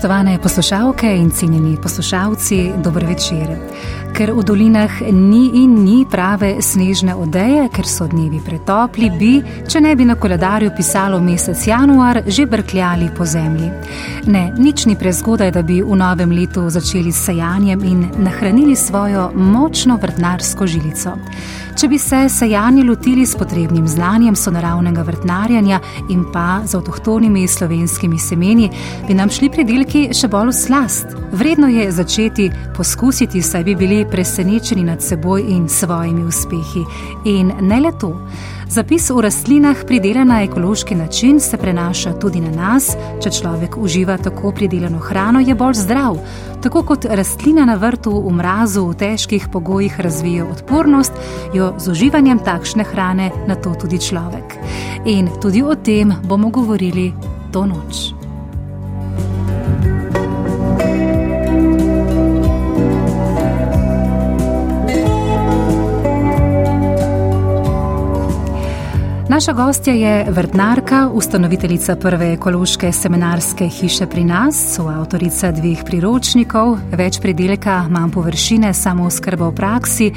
Spoštovane poslušalke in cenjeni poslušalci, dober večer. Ker v dolinah ni in ni prave snežne odeje, ker so dnevi pretopli, bi, če ne bi na koledarju pisalo mesec januar, že brkljali po zemlji. Ne, nič ni prezgodaj, da bi v novem letu začeli s sajanjem in nahranili svojo močno vrtnarsko žilico. Če bi se sajanje lotili s potrebnim znanjem sonaravnega vrtnarjanja in pa z avtohtonimi slovenskimi semeni, bi nam šli predelki še bolj v slast. Vredno je začeti poskusiti, saj bi bili presenečeni nad seboj in svojimi uspehi. In ne le to. Zapis v rastlinah, pridelan na ekološki način, se prenaša tudi na nas. Če človek uživa tako pridelano hrano, je bolj zdrav. Tako kot rastlina na vrtu v mrazu v težkih pogojih razvija odpornost, jo z uživanjem takšne hrane na to tudi človek. In tudi o tem bomo govorili to noč. Naša gostja je vrtnarka, ustanoviteljica prve ekološke seminarske hiše pri nas, soavtorica dveh priročnikov, več pridelka, manj površine, samo skrbo v praksi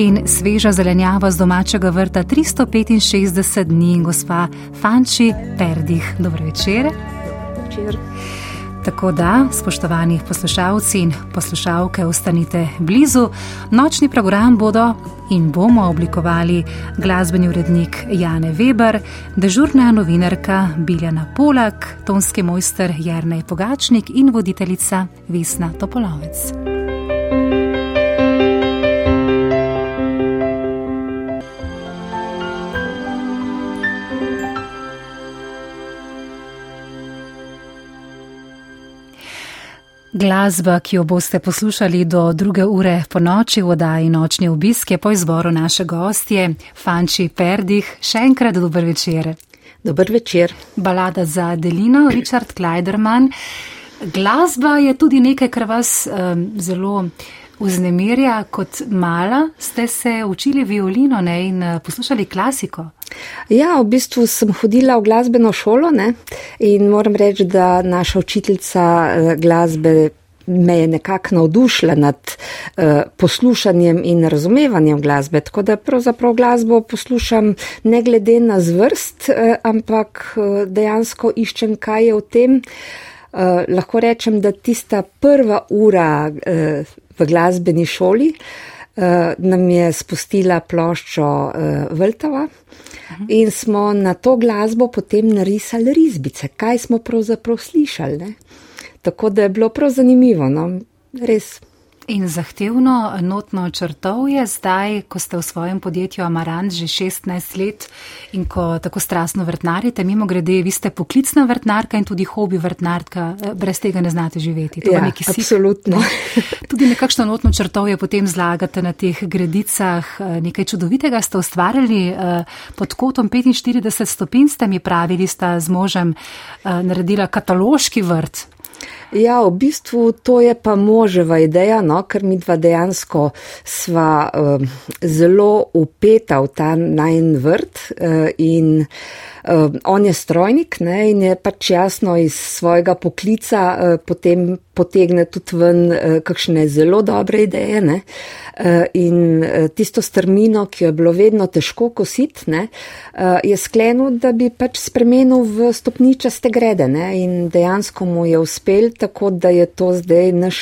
in sveža zelenjava z domačega vrta 365 dni, gospa Fanči Perdih. Dobro večer. Večer. Tako da, spoštovani poslušalci in poslušalke, ostanite blizu. Nočni program bodo in bomo oblikovali glasbeni urednik Jane Weber, dežurna novinarka Biljana Polak, tonski mojster Jarnej Pogačnik in voditeljica Vesna Topolovec. Glasba, ki jo boste poslušali do druge ure po noči v oddaji Nočni obisk, je po izboru naše gostje, Fanči Perdih. Še enkrat dober večer. Dober večer. Balada za Delino, Richard Kleiderman. Glasba je tudi nekaj, kar vas um, zelo vznemirja. Kot mala ste se učili violino ne, in poslušali klasiko. Ja, v bistvu sem hodila v glasbeno šolo ne? in moram reči, da naša učiteljica eh, glasbe me je nekako navdušila nad uh, poslušanjem in razumevanjem glasbe, tako da pravzaprav glasbo poslušam ne glede na zvrst, uh, ampak uh, dejansko iščem, kaj je v tem. Uh, lahko rečem, da tista prva ura uh, v glasbeni šoli uh, nam je spustila ploščo uh, Vltava. In smo na to glasbo potem narisali risbice, kaj smo pravzaprav slišali. Ne? Tako da je bilo prav zanimivo, no? res. In zahtevno notno črtov je zdaj, ko ste v svojem podjetju Amarant že 16 let in ko tako strastno vrtnarite, mimo grede, vi ste poklicna vrtnarka in tudi hobi vrtnarka, brez tega ne znate živeti. To ja, absolutno. Tudi nekakšno notno črtov je potem zlagate na teh gredicah. Nekaj čudovitega ste ustvarjali pod kotom 45 stopinj, ste mi pravili, sta z možem naredila kataloški vrt. Ja, v bistvu to je pa moževa ideja, no, ker mi dva dejansko sva uh, zelo upeta v ta najn vrt uh, in uh, on je strojnik ne, in je pač jasno iz svojega poklica uh, potem potegne tudi ven uh, kakšne zelo dobre ideje. Ne. Uh, in tisto strmino, ki jo je bilo vedno težko kositi, uh, je sklenil, da bi pač spremenil v stopničaste grede. Ne. In dejansko mu je uspel, tako da je to zdaj naš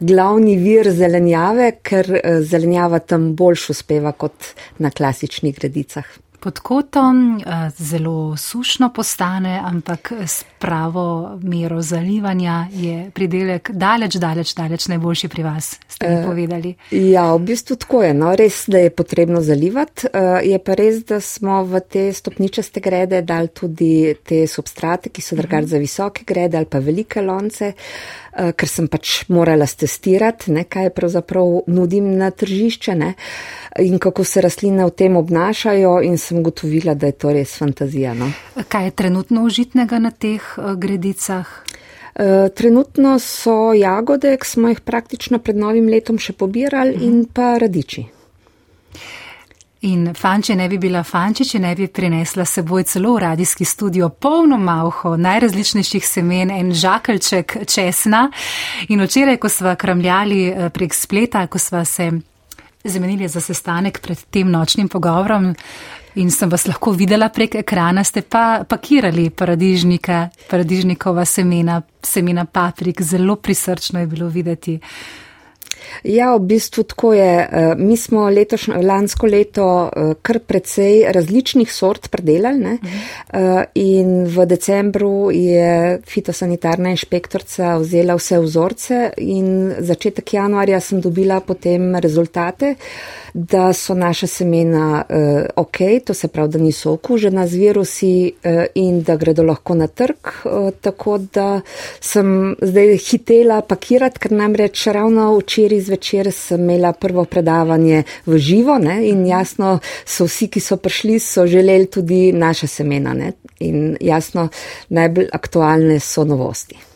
glavni vir zelenjave, ker zelenjava tam boljš uspeva kot na klasičnih gredicah. Pod kotom eh, zelo sušno postane, ampak s pravo mero zalivanja je pridelek daleč, daleč, daleč najboljši pri vas, ste mi eh, povedali. Ja, v bistvu tako je. No. Res, da je potrebno zalivati. Eh, je pa res, da smo v te stopničaste grede dali tudi te substrate, ki so drugač za visoke grede ali pa velike lonce. Eh, ker sem pač morala testirati, ne, kaj pravzaprav nudim na tržišče ne, in kako se rastline v tem obnašajo in sem gotovila, da je to res fantazija. No. Kaj je trenutno užitnega na teh gredicah? Uh, trenutno so jagode, ki smo jih praktično pred novim letom še pobirali, -huh. in pa radiči. In fanče ne bi bila fanče, če ne bi prinesla seboj celo v radijski studio polno malho najrazličnejših semen in žakeljček česna. In včeraj, ko sva kramljali eh, prek spleta, ko sva se zamenili za sestanek pred tem nočnim pogovorom in sem vas lahko videla prek ekrana, ste pa pakirali paradižnika, paradižnikova semena, semena paprik, zelo prisrčno je bilo videti. Ja, v bistvu tako je. Eh, mi smo letošnjo, lansko leto eh, kar precej različnih sort predelali ne? uh, in v decembru je fitosanitarna inšpektorca vzela vse vzorce in začetek januarja sem dobila potem rezultate. Da so naša semena ok, to se pravi, da niso okužena z virusi in da gredo lahko na trg. Tako da sem zdaj hitela pakirati, ker namreč ravno včeraj zvečer sem imela prvo predavanje v živo ne, in jasno so vsi, ki so prišli, so želeli tudi naša semena ne, in jasno najbolj aktualne so novosti.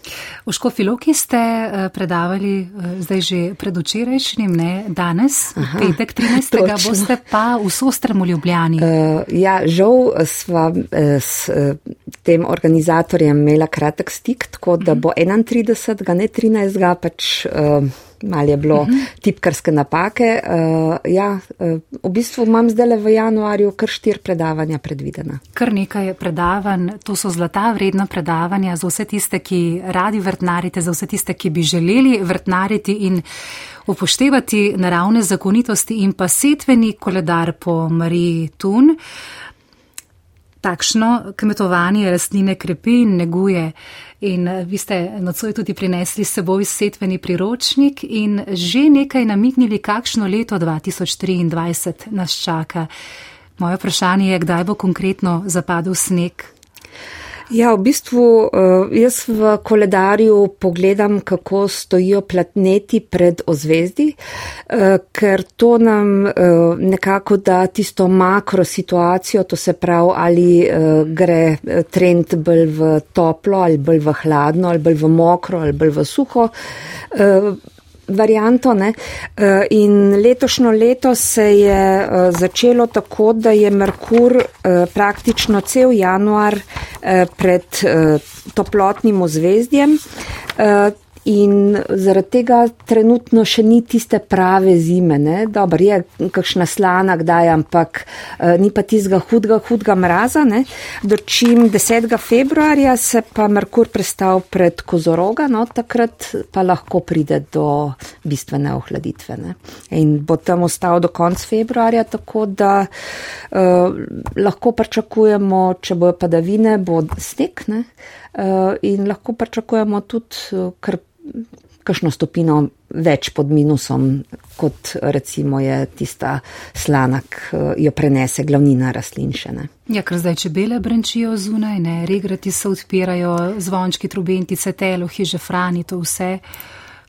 V Škofiloki ste eh, predavali eh, zdaj že predvčerajšnjim, ne danes, Aha, petek 13. Točno. boste pa v Sostremu Ljubljani. Uh, ja, žal sva s tem organizatorjem imela kratek stik, tako da bo 31. ne 13. pač. Uh, malo je bilo uh mhm. -huh. tipkarske napake. Uh, ja, uh, v bistvu imam zdaj le v januarju kar štir predavanja predvidena. Kar nekaj predavanj, to so zlata vredna predavanja za vse tiste, ki radi vrtnarite, za vse tiste, ki bi želeli vrtnariti in upoštevati naravne zakonitosti in pa setveni koledar po Mariji Tun. Takšno kmetovanje rastline krepi in neguje. In eh, vi ste nocoj tudi prinesli s seboj setveni priročnik in že nekaj namignili, kakšno leto 2023 nas čaka. Moje vprašanje je, kdaj bo konkretno zapadel sneg Ja, v bistvu eh, jaz v koledarju pogledam, kako stojijo platneti pred ozvezdi, eh, ker to nam eh, nekako da tisto makro situacijo, to se pravi, ali gre trend bolj v toplo, ali bolj v hladno, ali bolj v mokro, ali bolj v suho varianto. Ne? Eh, in letošnjo leto se je eh, začelo tako, da je Merkur eh, praktično cel januar pred toplotnim ozvezdjem in zaradi tega trenutno še ni tiste prave zime. Dobro, je kakšna slana, kdaj, ampak uh, ni pa tistega hudega, hudega mraza. Ne? Dočim 10. februarja se pa Merkur prestal pred kozoroga, no takrat pa lahko pride do bistvene ohladitve. Ne? In bo tam ostal do konca februarja, tako da uh, lahko pričakujemo, če bojo padavine, bo sneg. Uh, in lahko pričakujemo tudi kar kakšno stopino več pod minusom, kot recimo je tista slana, ki jo prenese glavnina rastlinšene. Ja, ker zdaj čebele brančijo zunaj, ne, regrati se odpirajo, zvončki, trubentice, telo, hiže, frani, to vse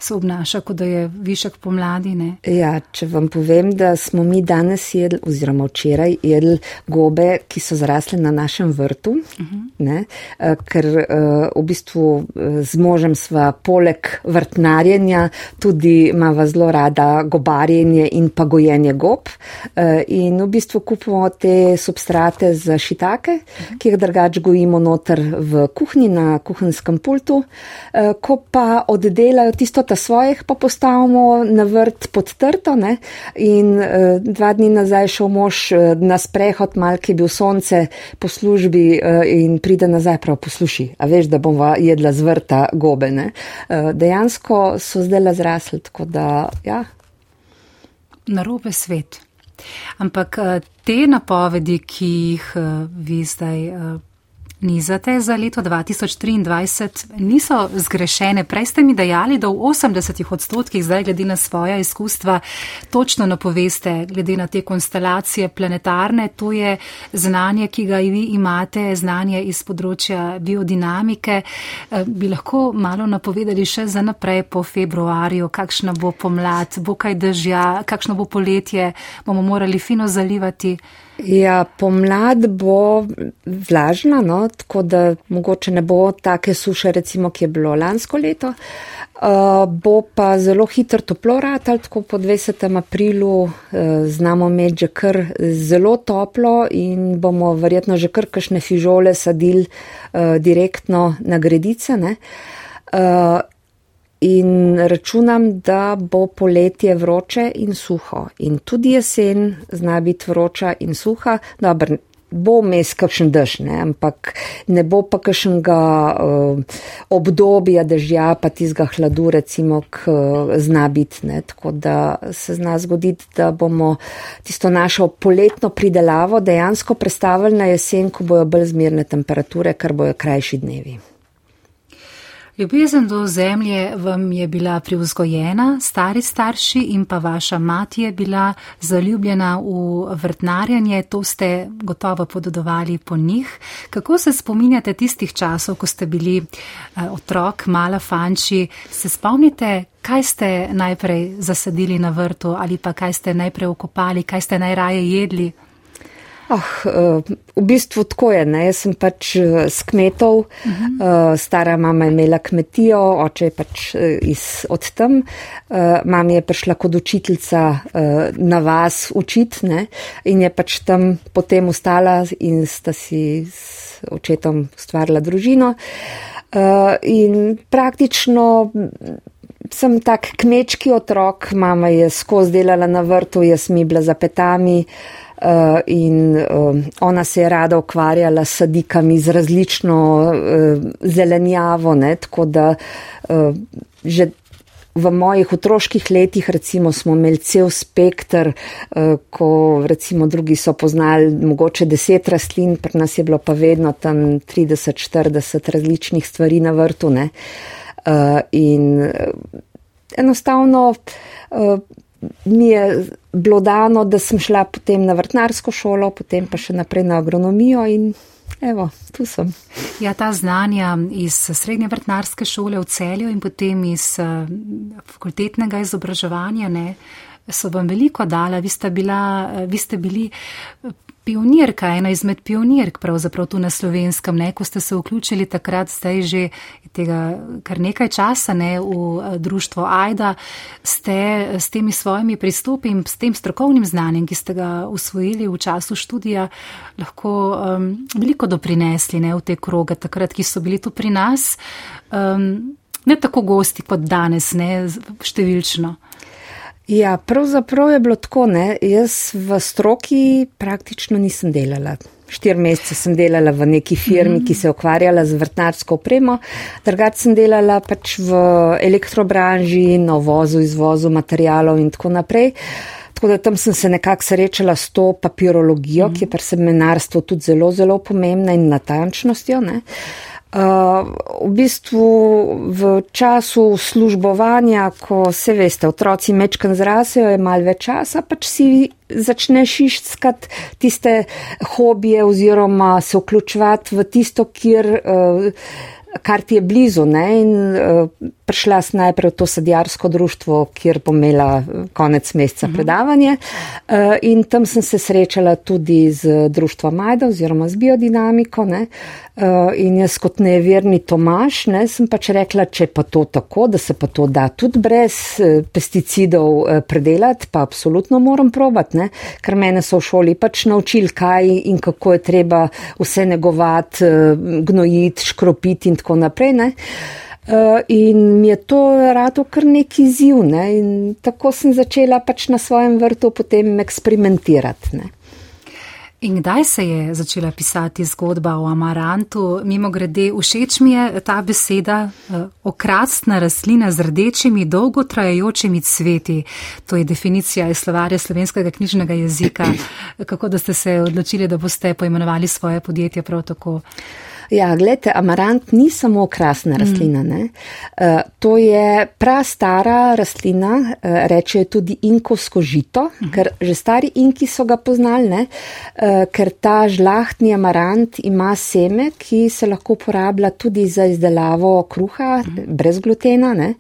se obnaša, kot da je višek pomladi. Ne? Ja, če vam povem, da smo mi danes jedli, oziroma včeraj jedli gobe, ki so zrasle na našem vrtu, uh -huh. ne, eh, ker eh, v bistvu eh, z možem sva poleg vrtnarjenja tudi imava zelo rada gobarjenje in pa gojenje gob. In v bistvu kupimo te substrate za šitake, uh -huh. ki jih drugač gojimo noter v kuhinji na kuhinjskem pultu. Ko pa oddelajo tisto ta svojih, pa postavimo na vrt pod trto. Ne? In dva dni nazaj šel mož na sprehod, mal, ki je bil sonce po službi in pride nazaj prav posluši. A veš, da bom jedla z vrta gobe. Ne? Dejansko so zdaj zrasli, tako da ja. Narobe svet. Ampak te napovedi, ki jih vi zdaj nizate za leto 2023, niso zgrešene. Prej ste mi dejali, da v 80 odstotkih zdaj glede na svoja izkustva točno napoveste, glede na te konstelacije planetarne, to je znanje, ki ga vi imate, znanje iz področja biodinamike. Eh, bi lahko malo napovedali še za naprej po februarju, kakšna bo pomlad, bo kaj dežja, kakšno bo poletje, bomo morali fino zalivati. Ja, pomlad bo vlažna, no, tako da mogoče ne bo take suše, recimo, ki je bilo lansko leto. Uh, bo pa zelo hitro toplo ratal, tako po 20. aprilu uh, znamo imeti že kar zelo toplo in bomo verjetno že kar kakšne fižole sadili uh, direktno na gredice. Uh, in računam, da bo poletje vroče in suho. In tudi jesen zna biti vroča in suha. Dobar, bo mes kakšen dež, ne? ampak ne bo pa kakšnega uh, obdobja dežja, pa tizga hladu, recimo, k uh, zna biti. Ne? Tako da se zna zgoditi, da bomo tisto našo poletno pridelavo dejansko predstavili na jesen, ko bojo bolj zmirne temperature, ker bojo krajši dnevi. Ljubezen do zemlje vam je bila privzgojena, stari starši in pa vaša mati je bila zaljubljena v vrtnarjanje, to ste gotovo pododovali po njih. Kako se spominjate tistih časov, ko ste bili eh, otrok, mala fanči? Se spomnite, kaj ste najprej zasadili na vrtu ali pa kaj ste najprej okopali, kaj ste najraje jedli? Oh, v bistvu tako je. Ne? Jaz sem pač eh, s kmetov, uh -huh. uh, stara mama je imela kmetijo, oče je pač iz, od tam. Mama je prišla kot učiteljica na vas učiti ne? in je pač tam potem ustala in sta si s očetom stvarila družino. In praktično. Sem tak kmečki otrok, mama je skozi delala na vrtu, jaz mi bila za petami. Uh, Eh, in eh, ona se je rada ukvarjala s sadikami z različno eh, zelenjavo, ne, tako da že v mojih otroških letih recimo smo imeli cel spektr, ko recimo drugi so poznali mogoče deset rastlin, pri nas je bilo pa vedno tam 30-40 različnih stvari na vrtu. Ne. In enostavno mi je bilo dano, da sem šla potem na vrtnarsko šolo, potem pa še naprej na agronomijo in evo, tu sem. Ja, ta znanja iz srednje vrtnarske šole v celju in potem iz uh, fakultetnega izobraževanja, ne, so vam veliko dala. Vi ste, bila, uh, vi ste bili pionirka, ena izmed pionirk pravzaprav tu na slovenskem, ne, ko ste se vključili takrat, zdaj že tega kar nekaj časa ne, v eh, društvo AIDA, ste s temi svojimi pristopi in s tem strokovnim znanjem, ki ste ga usvojili v času študija, lahko um, veliko doprinesli ne, v te kroge takrat, ki so bili tu pri nas. Um, ne tako gosti kot danes, ne številčno. Ja, pravzaprav je bilo tako, ne. Jaz v stroki praktično nisem delala. Štir mesece sem delala v neki firmi, ki se je ukvarjala z vrtnarsko opremo, drugače sem delala pač v elektrobranži, na vozu, izvozu materijalov in tako naprej. Tako da tam sem se nekako srečala s to papirologijo, mm. ki je pri seminarstvu tudi zelo, zelo pomembna in natančnostjo. Ne. Uh, v bistvu v času službovanja, ko se veste, otroci mečkan zrasejo, je mal več časa, pač si začneš iščkat tiste hobije oziroma se vključevati v tisto, kjer, kar ti je blizu. Ne? In prišla najprej v to sadjarsko društvo, kjer bom imela eh, konec meseca mhm. predavanje uh, in tam sem se srečala tudi z društvom Majda oziroma z biodinamiko ne? Uh, in jaz kot neverni Tomaš ne, sem pač rekla, če pa to tako, da se pa to da tudi brez uh, pesticidov uh, predelati, pa absolutno moram probati, ne? ker mene so v šoli pač naučili, kaj in kako je treba vse negovati, uh, gnojiti, škropiti in tako naprej. Ne? Eh, in mi je to rado kar neki ziv, ne? tako sem začela pač na svojem vrtu potem eksperimentirati. Ne? In kdaj se je začela pisati zgodba o amarantu? Mimo grede, všeč mi je ta beseda, eh, okrasna rastlina z rdečimi, dolgotrajajočimi cveti. To je definicija iz slovarja slovenskega knjižnega jezika. Kako da ste se odločili, da boste poimenovali svoje podjetje prav tako? Ja, gledajte, amarant ni samo krasna rastlina. Mm. Uh, to je prastara rastlina, uh, rečejo tudi inkovsko žito, mm. ker že stari inki so ga poznali, uh, ker ta žlahtni amarant ima seme, ki se lahko uporablja tudi za izdelavo kruha mm. brez glutena. Ne?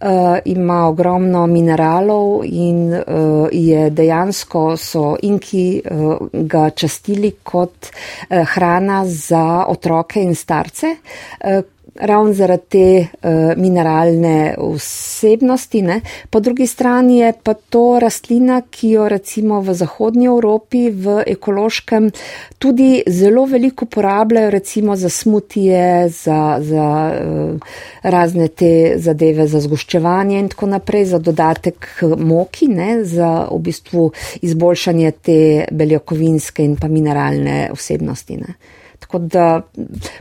Uh, ima ogromno mineralov in uh, je dejansko so inki uh, ga častili kot uh, hrana za otroke otroke in starce, eh, ravno zaradi te uh, mineralne vsebnosti. Ne. Po drugi strani je pa to rastlina, ki jo recimo v Zahodnji Evropi v ekološkem tudi zelo veliko uporabljajo, recimo za smutije, za, za uh, razne te zadeve, za zgoščevanje in tako naprej, za dodatek moki, ne, za v bistvu izboljšanje te beljakovinske in pa mineralne vsebnosti. Ne. Tako da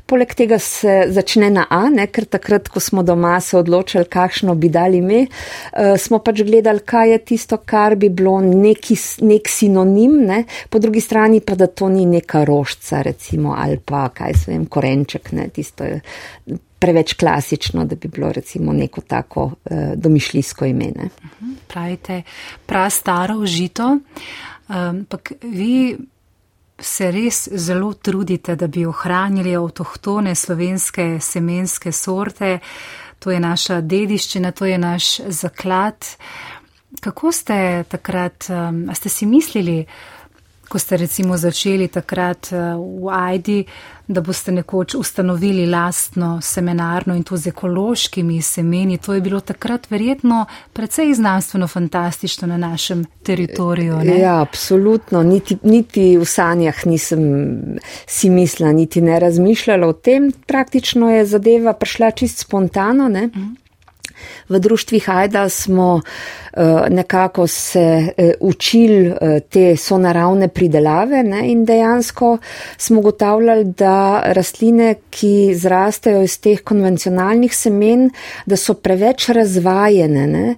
poleg tega se začne na A, ne, ker takrat, ko smo doma se odločili, kakšno bi dali ime, uh, smo pač gledali, kaj je tisto, kar bi bilo neki, nek sinonim, ne, po drugi strani pa, da to ni neka rožca, recimo, ali pa, kaj se vem, korenček, ne, tisto je preveč klasično, da bi bilo recimo neko tako uh, domišljijsko ime. Ne. Mhm, pravite, prav staro užito, ampak um, vi se res zelo trudite, da bi ohranili avtohtone slovenske semenske sorte. To je naša dediščina, to je naš zaklad. Kako ste takrat, um, ste si mislili, ko ste recimo začeli takrat uh, v Aidi, da boste nekoč ustanovili lastno seminarno in to z ekološkimi semeni. To je bilo takrat verjetno precej znanstveno fantastično na našem teritoriju. Ne? Ja, absolutno. Niti, niti v sanjah nisem si mislila, niti ne razmišljala o tem. Praktično je zadeva prišla čist spontano. Ne? Mhm. V društvih Ajda smo uh, nekako se uh, učili uh, te sonaravne pridelave ne, in dejansko smo ugotavljali, da rastline, ki zrastejo iz teh konvencionalnih semen, da so preveč razvajene ne,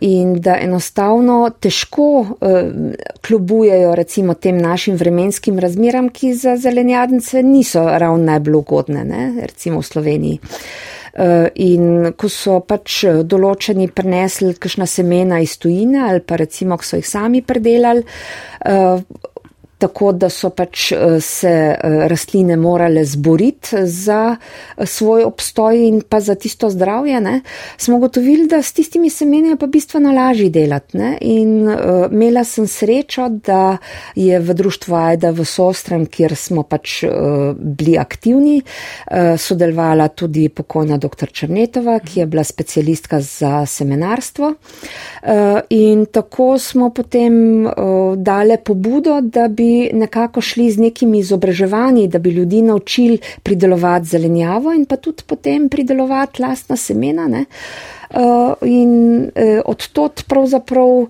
in da enostavno težko klubujejo recimo tem našim vremenskim razmeram, ki za zelenjadnice niso ravno najbolj ugodne, ne, recimo v Sloveniji. Eh, in ko so pač določeni prenesli kakšna semena iz tujine ali pa recimo, ko so jih sami predelali, eh, tako da so pač eh, se eh, rastline morale zboriti za eh, svoj obstoj in pa za tisto zdravje, ne, smo gotovili, da s tistimi semeni je pa bistveno lažje delati. Ne, in uh, imela sem srečo, da je v društvu Aida v Sostrem, kjer smo pač uh, bili aktivni, uh, sodelovala tudi pokojna dr. Črnetova, ki je bila specialistka za semenarstvo. Uh, in tako smo potem uh, dale pobudo, da bi nekako šli z nekimi izobraževanji, da bi ljudi naučili pridelovati zelenjavo in pa tudi potem pridelovati lastna semena. Ne? Uh, in uh, od tot pravzaprav uh,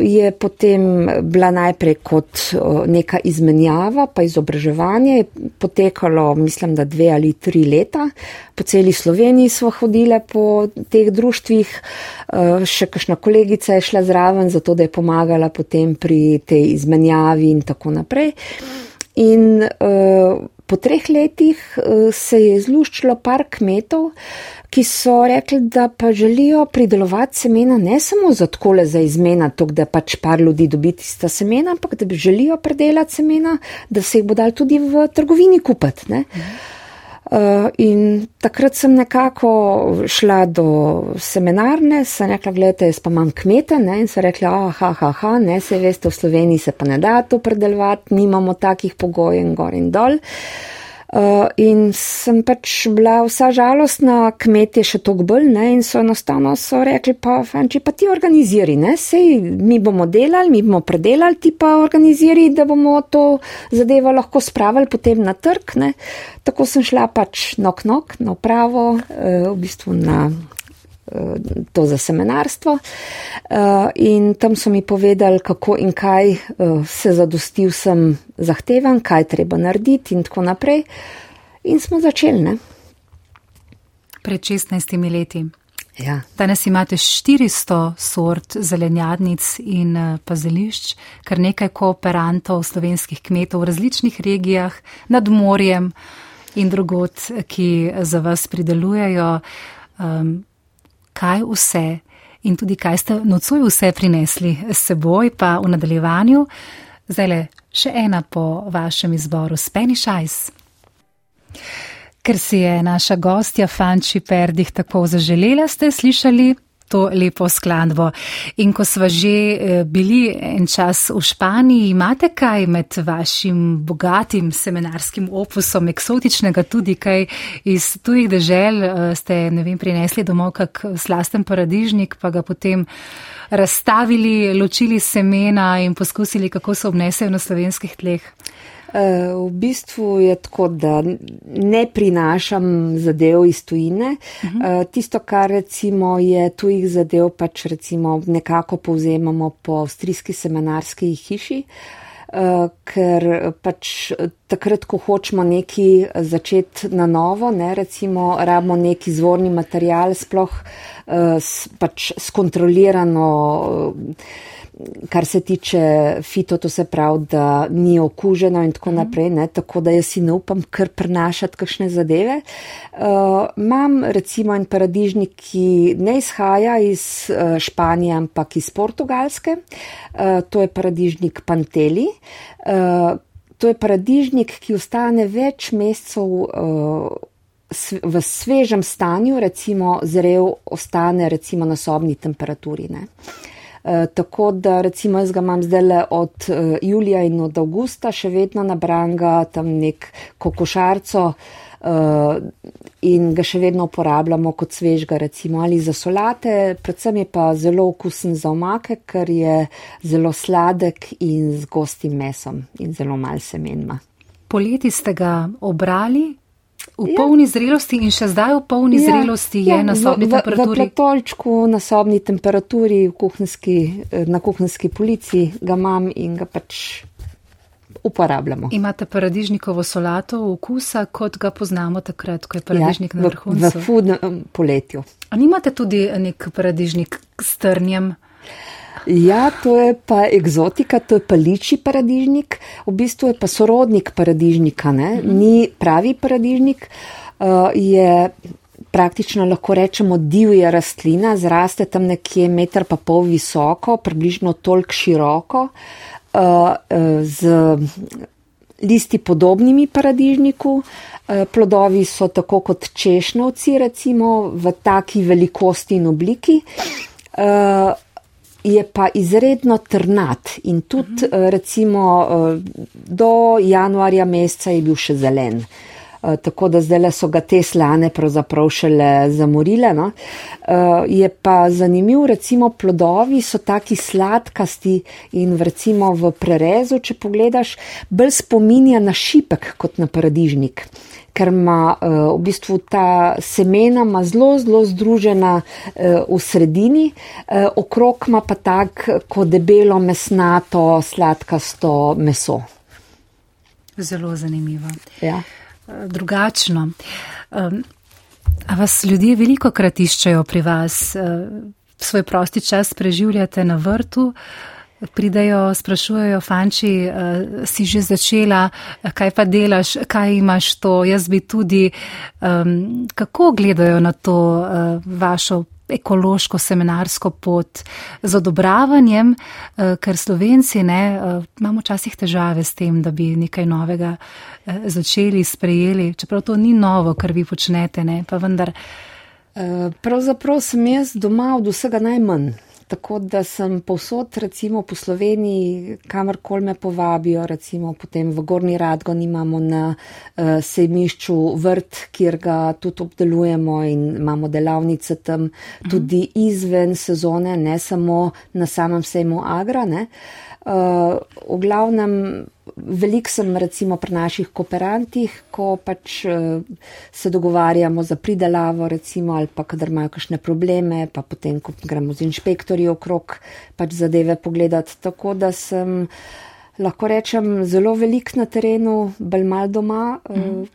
je potem bila najprej kot neka izmenjava, pa izobraževanje je potekalo, mislim, da dve ali tri leta. Po celi Sloveniji smo hodile po teh društvih, še kakšna kolegica je šla zraven, zato da je pomagala potem pri tej izmenjavi in tako naprej. In uh, po treh letih uh, se je zluščilo par kmetov, uh, ki so rekli, da pa želijo pridelovati semena ne samo za tkole za izmena, to, da pač par ljudi dobi tista semena, ampak da bi želijo predelati semena, da se jih bo dal tudi v trgovini kupiti. Uh, in takrat sem nekako šla do seminarne, sem rekla, gledajte, jaz pa imam kmete ne? in so rekli, aha, aha, aha, ne, se veste, v Sloveniji se pa ne da to predelovati, nimamo takih pogojev gor in dol. Uh, in sem pač bila vsa žalostna, kmetje še toliko bolj, ne, in so enostavno so rekli, pa, fanči, pa ti organiziri, ne, sej mi bomo delali, mi bomo predelali, ti pa organiziri, da bomo to zadevo lahko spravili potem na trg, ne. Tako sem šla pač nok nok na upravo, uh, v bistvu na to za seminarstvo. Eh, in tam so mi povedali, kako in kaj eh, se zadostil sem zahtevan, kaj treba narediti in tako naprej. In smo začeli. Ne? Pred 16 leti. Ja. Danes imate 400 sort zelenjadnic in eh, pazelišč, kar nekaj kooperantov slovenskih kmetov v različnih regijah nad morjem in drugot, ki za vas pridelujejo. Um, kaj vse in tudi kaj ste nocoj vse prinesli s seboj, pa v nadaljevanju. Zdaj le še ena po vašem izboru, Spanish Ice. Ker si je naša gostja Fanči Perdih tako zaželela, ste slišali to lepo skladbo. In ko smo že eh, bili en čas v Španiji, imate kaj med vašim bogatim seminarskim opusom, eksotičnega tudi kaj iz tujih dežel, eh, ste, ne vem, prinesli domov kak slasten paradižnik, pa ga potem razstavili, ločili semena in poskusili, kako se obnesejo na slovenskih tleh. Eh, v bistvu je tako, da ne prinašam zadev iz tujine. Uh mhm. -huh. Tisto, kar recimo je tujih zadev, pač recimo nekako povzemamo po avstrijski seminarski hiši. Uh, ker pač takrat, ko hočemo neki začeti na novo, ne, recimo, rabimo neki izvorni material, sploh uh, s, pač skontrolirano. Uh, kar se tiče fito, to se pravi, da ni okuženo in tako mhm. naprej, ne, tako da jaz si ne upam kar prenašati kakšne zadeve. Uh, imam recimo en paradižnik, ki ne izhaja iz uh, Španije, ampak iz Portugalske. Uh, to je paradižnik Panteli. Uh, to je paradižnik, ki ostane več mesecev. Uh, V svežem stanju, recimo, zrev ostane recimo na sobni temperaturi. Ne. Eh, tako da recimo jaz ga imam zdaj le od uh, julija in od avgusta, še vedno nabran ga tam nek kokošarco uh, in ga še vedno uporabljamo kot svežga recimo ali za solate, predvsem je pa zelo okusen za omake, ker je zelo sladek in z gostim mesom in zelo mal semenma. Poleti ste ga obrali, V ja. polni zrelosti in še zdaj v polni ja, zrelosti je ja, na sobni v, temperaturi. V, v platolčku na sobni temperaturi kuhnski, eh, na kuhinski polici ga imam in ga pač uporabljamo. Imate paradižnikovo solato okusa, kot ga poznamo takrat, ko je paradižnik ja, na vrhuncu? V, v fudnem poletju. A nimate tudi nek paradižnik s trnjem? Ja, to je pa eksotika, to je pa liči paradižnik, v bistvu je pa sorodnik paradižnika, ne? Mhm. ni pravi paradižnik, uh, je praktično lahko rečemo divja rastlina, zraste tam nekje meter pa pol visoko, približno toliko široko, uh, z listi podobnimi paradižniku. Plodovi so tako kot češnjavci, recimo v taki velikosti in obliki. Je pa izredno trnat in tudi uh -huh. recimo uh, do januarja meseca je bil še zelen. Uh, tako da zdaj so ga te slane pravzaprav šele zamorile. No? Je pa zanimiv, recimo plodovi so taki sladkasti in recimo v prerezu, če pogledaš, bolj spominja na šipek kot na paradižnik. Ker ima uh, v bistvu ta semena zelo, zelo združena uh, v sredini, uh, okrog ima pa tak, kot debelo, mesnato, sladkasto meso. Zelo zanimivo. Ja. Drugačno. A vas ljudje veliko krat iščejo pri vas, svoj prosti čas preživljate na vrtu? Pridejo, sprašujejo, fanči, si že začela, kaj pa delaš, kaj imaš to, jaz bi tudi, um, kako gledajo na to uh, vašo ekološko seminarsko pot z odobravanjem, eh, ker slovenci ne, eh, imamo včasih težave s tem, da bi nekaj novega eh, začeli, sprejeli, čeprav to ni novo, kar vi počnete, ne, pa vendar. Pravzaprav sem jaz doma od vsega najmanj. Tako da sem povsod, recimo po Sloveniji, kamorkoli me povabijo, recimo potem v Gorni Radgon imamo na uh, sejmišču vrt, kjer ga tudi obdelujemo in imamo delavnice tam tudi izven sezone, ne samo na samem sejmu Agra. Uh, v glavnem veliko sem recimo pri naših kooperantih, ko pač uh, se dogovarjamo za pridelavo, recimo, ali pa kadar imajo kakšne probleme, pa potem, ko gremo z inšpektorji okrog, pač zadeve pogledati. Tako da sem, lahko rečem, zelo velik na terenu, bolj mal doma. Uh,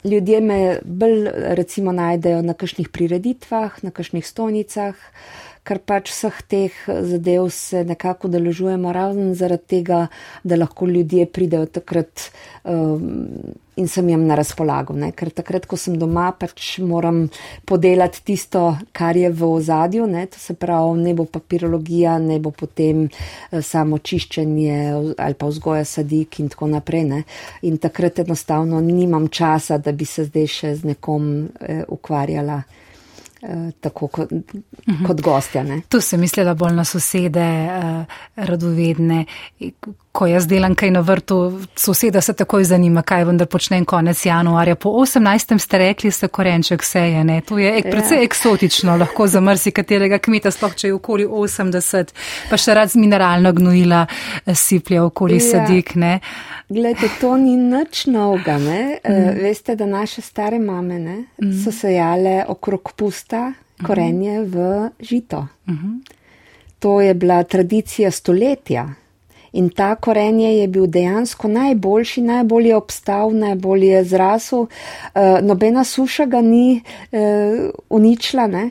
Ljudje me bolj recimo najdejo na kakšnih prireditvah, na kakšnih stojnicah. Uh, ker pač vseh teh zadev se nekako deležujemo razen zaradi tega, da lahko ljudje pridejo takrat um, in sem jim na razpolago. Ne? Ker takrat, ko sem doma, pač moram podelati tisto, kar je v ozadju, ne? to se pravi, ne bo papirologija, ne bo potem uh, samo čiščenje ali pa vzgoja sadik in tako naprej. Ne? In takrat enostavno nimam časa, da bi se zdaj še z nekom uh, ukvarjala. Eh, tako kot, kot gostja. Ne? Tu sem mislila bolj na sosede, uh, radovedne. Ko jaz delam kaj na vrtu, soseda se takoj zanima, kaj vendar počnem konec januarja. Po 18. ste rekli, se korenček seje. Ne? To je ek, ja. precej eksotično, lahko za mrsi katerega kmeta, sploh če je okoli 80, pa še rad z mineralno gnojila eh, siplja okoli ja. sadik. Ne? Glede, to ni nič novega. Mm. Veste, da naše stare mame ne, mm. so sejale okrog pusta korenje mm. v žito. Mm. To je bila tradicija stoletja. In ta korenje je bil dejansko najboljši, najbolje obstal, najbolje zrasel. E, nobena suša ga ni e, uničila, e,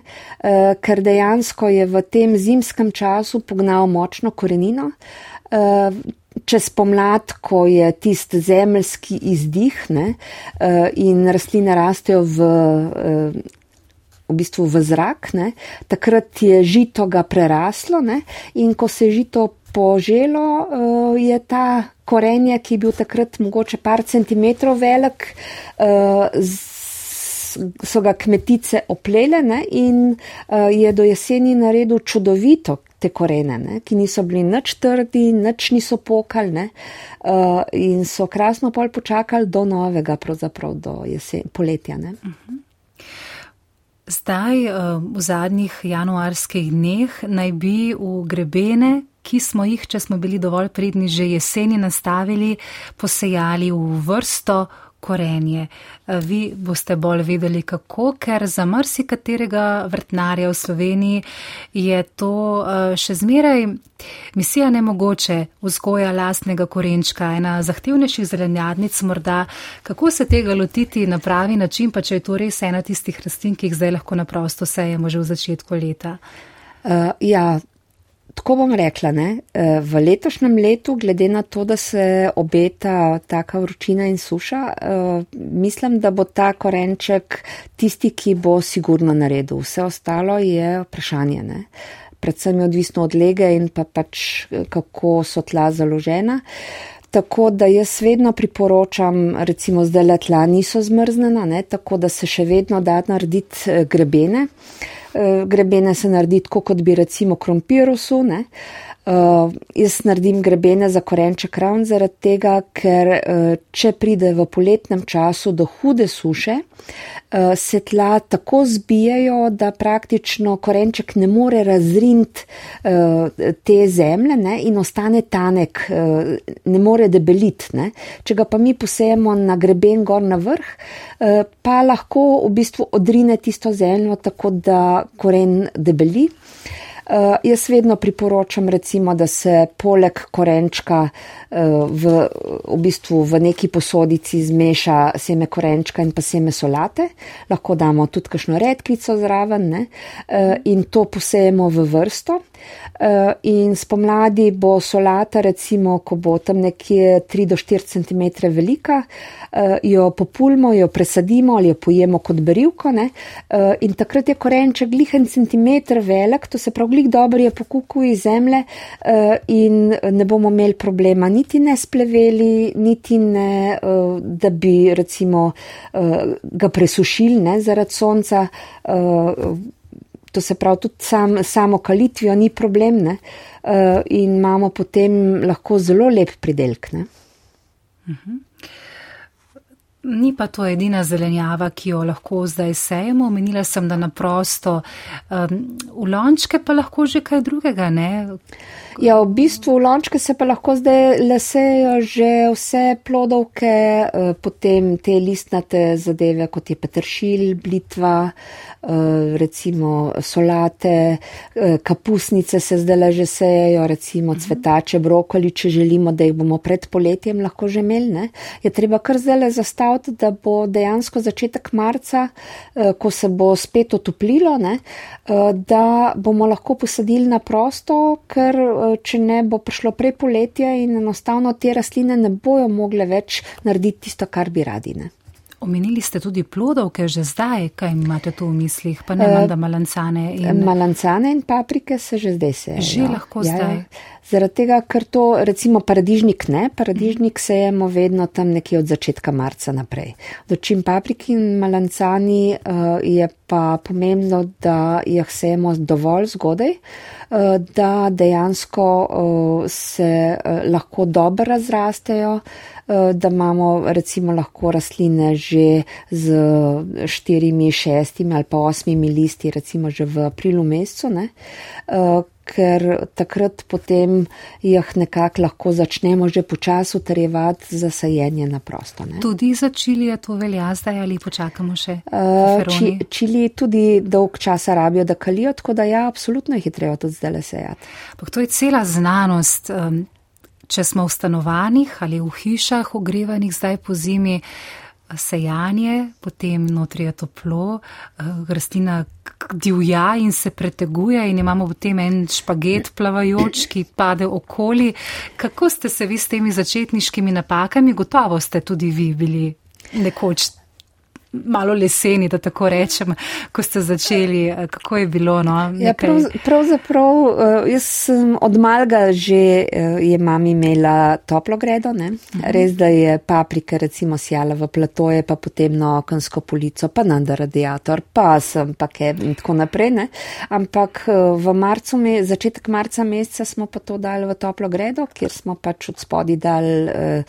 ker dejansko je v tem zimskem času pognal močno korenino. E, čez pomlad, ko je tist zemeljski izdih ne, in rastline rastejo v, v bistvu v zrak, ne, takrat je žito ga preraslo ne, in ko se žito poželo, eh, je ta korenje, ki je bil takrat mogoče par centimetrov velik, so ga kmetice oplele ne, in je do jeseni naredil čudovito te korene, ne, ki niso bili nič trdi, nič niso pokali ne, uh, in so krasno pol počakali do novega, pravzaprav do jesen, poletja. Ne. Mhm. Zdaj, eh, v zadnjih januarskih dneh, naj bi v grebene, ki smo jih, če smo bili dovolj pridni, že jeseni nastavili, posejali v vrsto korenje. Eh, vi boste bolj vedeli, kako, ker za marsikaterega vrtnarja v Sloveniji je to eh, še zmeraj misija nemogoče vzgoja lastnega korenčka, ena zahtevnejših zelenjadnic morda. Kako se tega lotiti na pravi način, pa če je to res ena tistih rastlin, ki jih zdaj lahko naprosto sejemo že v začetku leta? Uh, ja, Tako bom rekla, ne? Eh, v letošnjem letu, glede na to, da se obeta taka vročina in suša, eh, mislim, da bo ta korenček tisti, ki bo sigurno naredil. Vse ostalo je vprašanje. Ne? Predvsem je odvisno od lege in pa pač kako so tla založena. Tako da jaz vedno priporočam, recimo zdaj le tla niso zmrznjena, tako da se še vedno da narediti eh, grebene. Uh, Eh, grebene se naredi tako, kot bi recimo krompirusu. Ne? Uh, jaz naredim grebene za korenček ravno zaradi tega, ker uh, če pride v poletnem času do hude suše, uh, se tla tako zbijajo, da praktično korenček ne more razrint uh, te zemlje ne, in ostane tanek, uh, ne more debeliti. Ne. Če ga pa mi posejemo na greben gor na vrh, uh, pa lahko v bistvu odrine tisto zemljo tako, da koren debeli. Uh, jaz vedno priporočam, recimo, da se poleg korenčka uh, v, v bistvu v neki posodici zmeša seme korenčka in pa seme solate. Lahko damo tudi kakšno redkvico zraven ne? Uh, in to posejemo v vrsto. In spomladi bo solata, recimo, ko bo tam nekje 3 do 4 cm velika, jo populmo, jo presadimo ali jo pojemo kot berivko. Uh, in takrat je korenček glihen centimeter velik, to se pravi, glik dobro je po kuku iz zemlje uh, in ne bomo imeli problema niti ne spleveli, niti ne, uh, da bi recimo uh, ga presušili ne, zaradi sonca. Uh, To se pravi, tudi sam, samo kalitvijo ni problem ne? Uh, in imamo potem lahko zelo lep pridelk. Uh -huh. Ni pa to edina zelenjava, ki jo lahko zdaj sejemo. Omenila sem, da na prosto um, v lončke pa lahko že kaj drugega, ne? Ja, v bistvu v lončke se pa lahko zdaj lesejo že vse plodovke, uh, potem te listnate zadeve, kot je petršil, blitva, uh, recimo solate, uh, kapusnice se zdaj že sejejo, recimo mhm. cvetače, brokoli, če želimo, da jih bomo pred poletjem lahko že imeli, ne? Je treba kar zdaj zastaviti da bo dejansko začetek marca, eh, ko se bo spet otoplilo, ne, eh, da bomo lahko posadili na prosto, ker eh, če ne bo prišlo prej poletje in enostavno te rastline ne bojo mogle več narediti tisto, kar bi radi. Omenili ste tudi plodovke že zdaj, kaj imate tu v mislih, pa ne vem, da malancane in. Malancane in paprike se že zdaj se. Že lahko ja, zdaj. Zaradi tega, ker to, recimo, paradižnik ne, paradižnik sejemo vedno tam nekje od začetka marca naprej. Dočim papriki in malancani uh, je pa pomembno, da jih sejemo dovolj zgodaj, uh, da dejansko uh, se uh, lahko dobro razrastejo, uh, da imamo recimo lahko rastline že z štirimi, šestimi ali pa osmimi listi, recimo že v aprilu mesecu. Uh, ker takrat potem jih nekako lahko začnemo že počasi utrjevati za sajenje na prosto. Ne? Tudi za čili je to velja zdaj ali počakamo še? Uh, či, čili tudi dolg časa rabijo, da kalijo, tako da ja, absolutno jih je treba tudi zdaj le sejati. Pa to je cela znanost. Um, če smo v stanovanjih ali v hišah ogrevanih zdaj po zimi, sejanje, potem notri je toplo, eh, rastlina divja in se preteguje in imamo potem en špaget plavajoč, ki pade okoli. Kako ste se vi s temi začetniškimi napakami, gotovo ste tudi vi bili nekoč malo leseni, da tako rečem, ko ste začeli, eh, kako je bilo. No, ja, prav, pravzaprav, eh, jaz sem od malga že eh, je mami imela toplo gredo, ne? Mhm. res da je paprika recimo sjala v platoje, pa potem na okensko polico, pa na radiator, pa sem pa keb in tako naprej. Ne? Ampak v marcu, začetek marca meseca smo pa to dali v toplo gredo, kjer smo pač od spodi dali uh,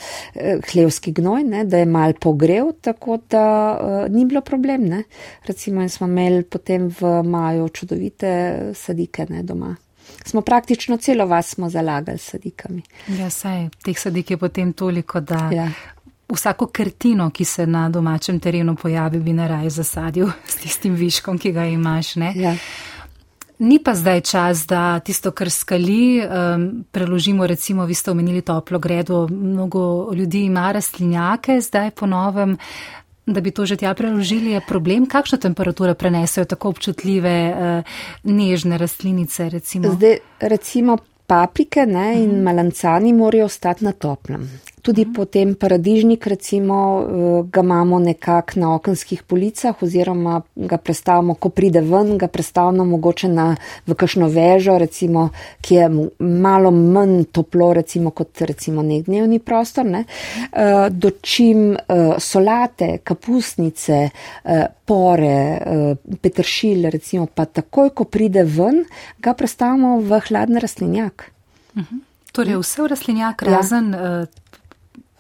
hlevski gnoj, ne? da je mal pogrev, tako da uh, ni bilo problem. Ne? Recimo, smo imeli potem v maju čudovite sadike ne, doma. Smo praktično celo vas smo zalagali s sadikami. Ja, saj teh sadik je potem toliko, da. Ja. Vsako krtino, ki se na domačem terenu pojavi, bi naraj zasadil s tistim viškom, ki ga imaš. Ja. Ni pa zdaj čas, da tisto, kar skali, um, preložimo, recimo, vi ste omenili toplo gredo, mnogo ljudi ima rastlinjake, zdaj po novem. Da bi to že tja preložili, je problem, kakšno temperaturo prenesejo tako občutljive, uh, nežne rastlinice. Recimo? Zdaj, recimo paprike ne, in uh mhm. -huh. malancani morajo ostati na toplem. Tudi mm. potem paradižnik, recimo, eh, ga imamo nekako na okenskih policah oziroma ga predstavljamo, ko pride ven, ga predstavljamo mogoče na, v kakšno vežo, recimo, ki je malo manj toplo, recimo, kot recimo nek dnevni prostor. Ne. Eh, dočim eh, solate, kapusnice, pore, petršil, recimo, pa takoj, ko pride ven, ga predstavljamo v hladni rastlinjak. -hmm. Torej, vse v rastlinjak, ja. razen ja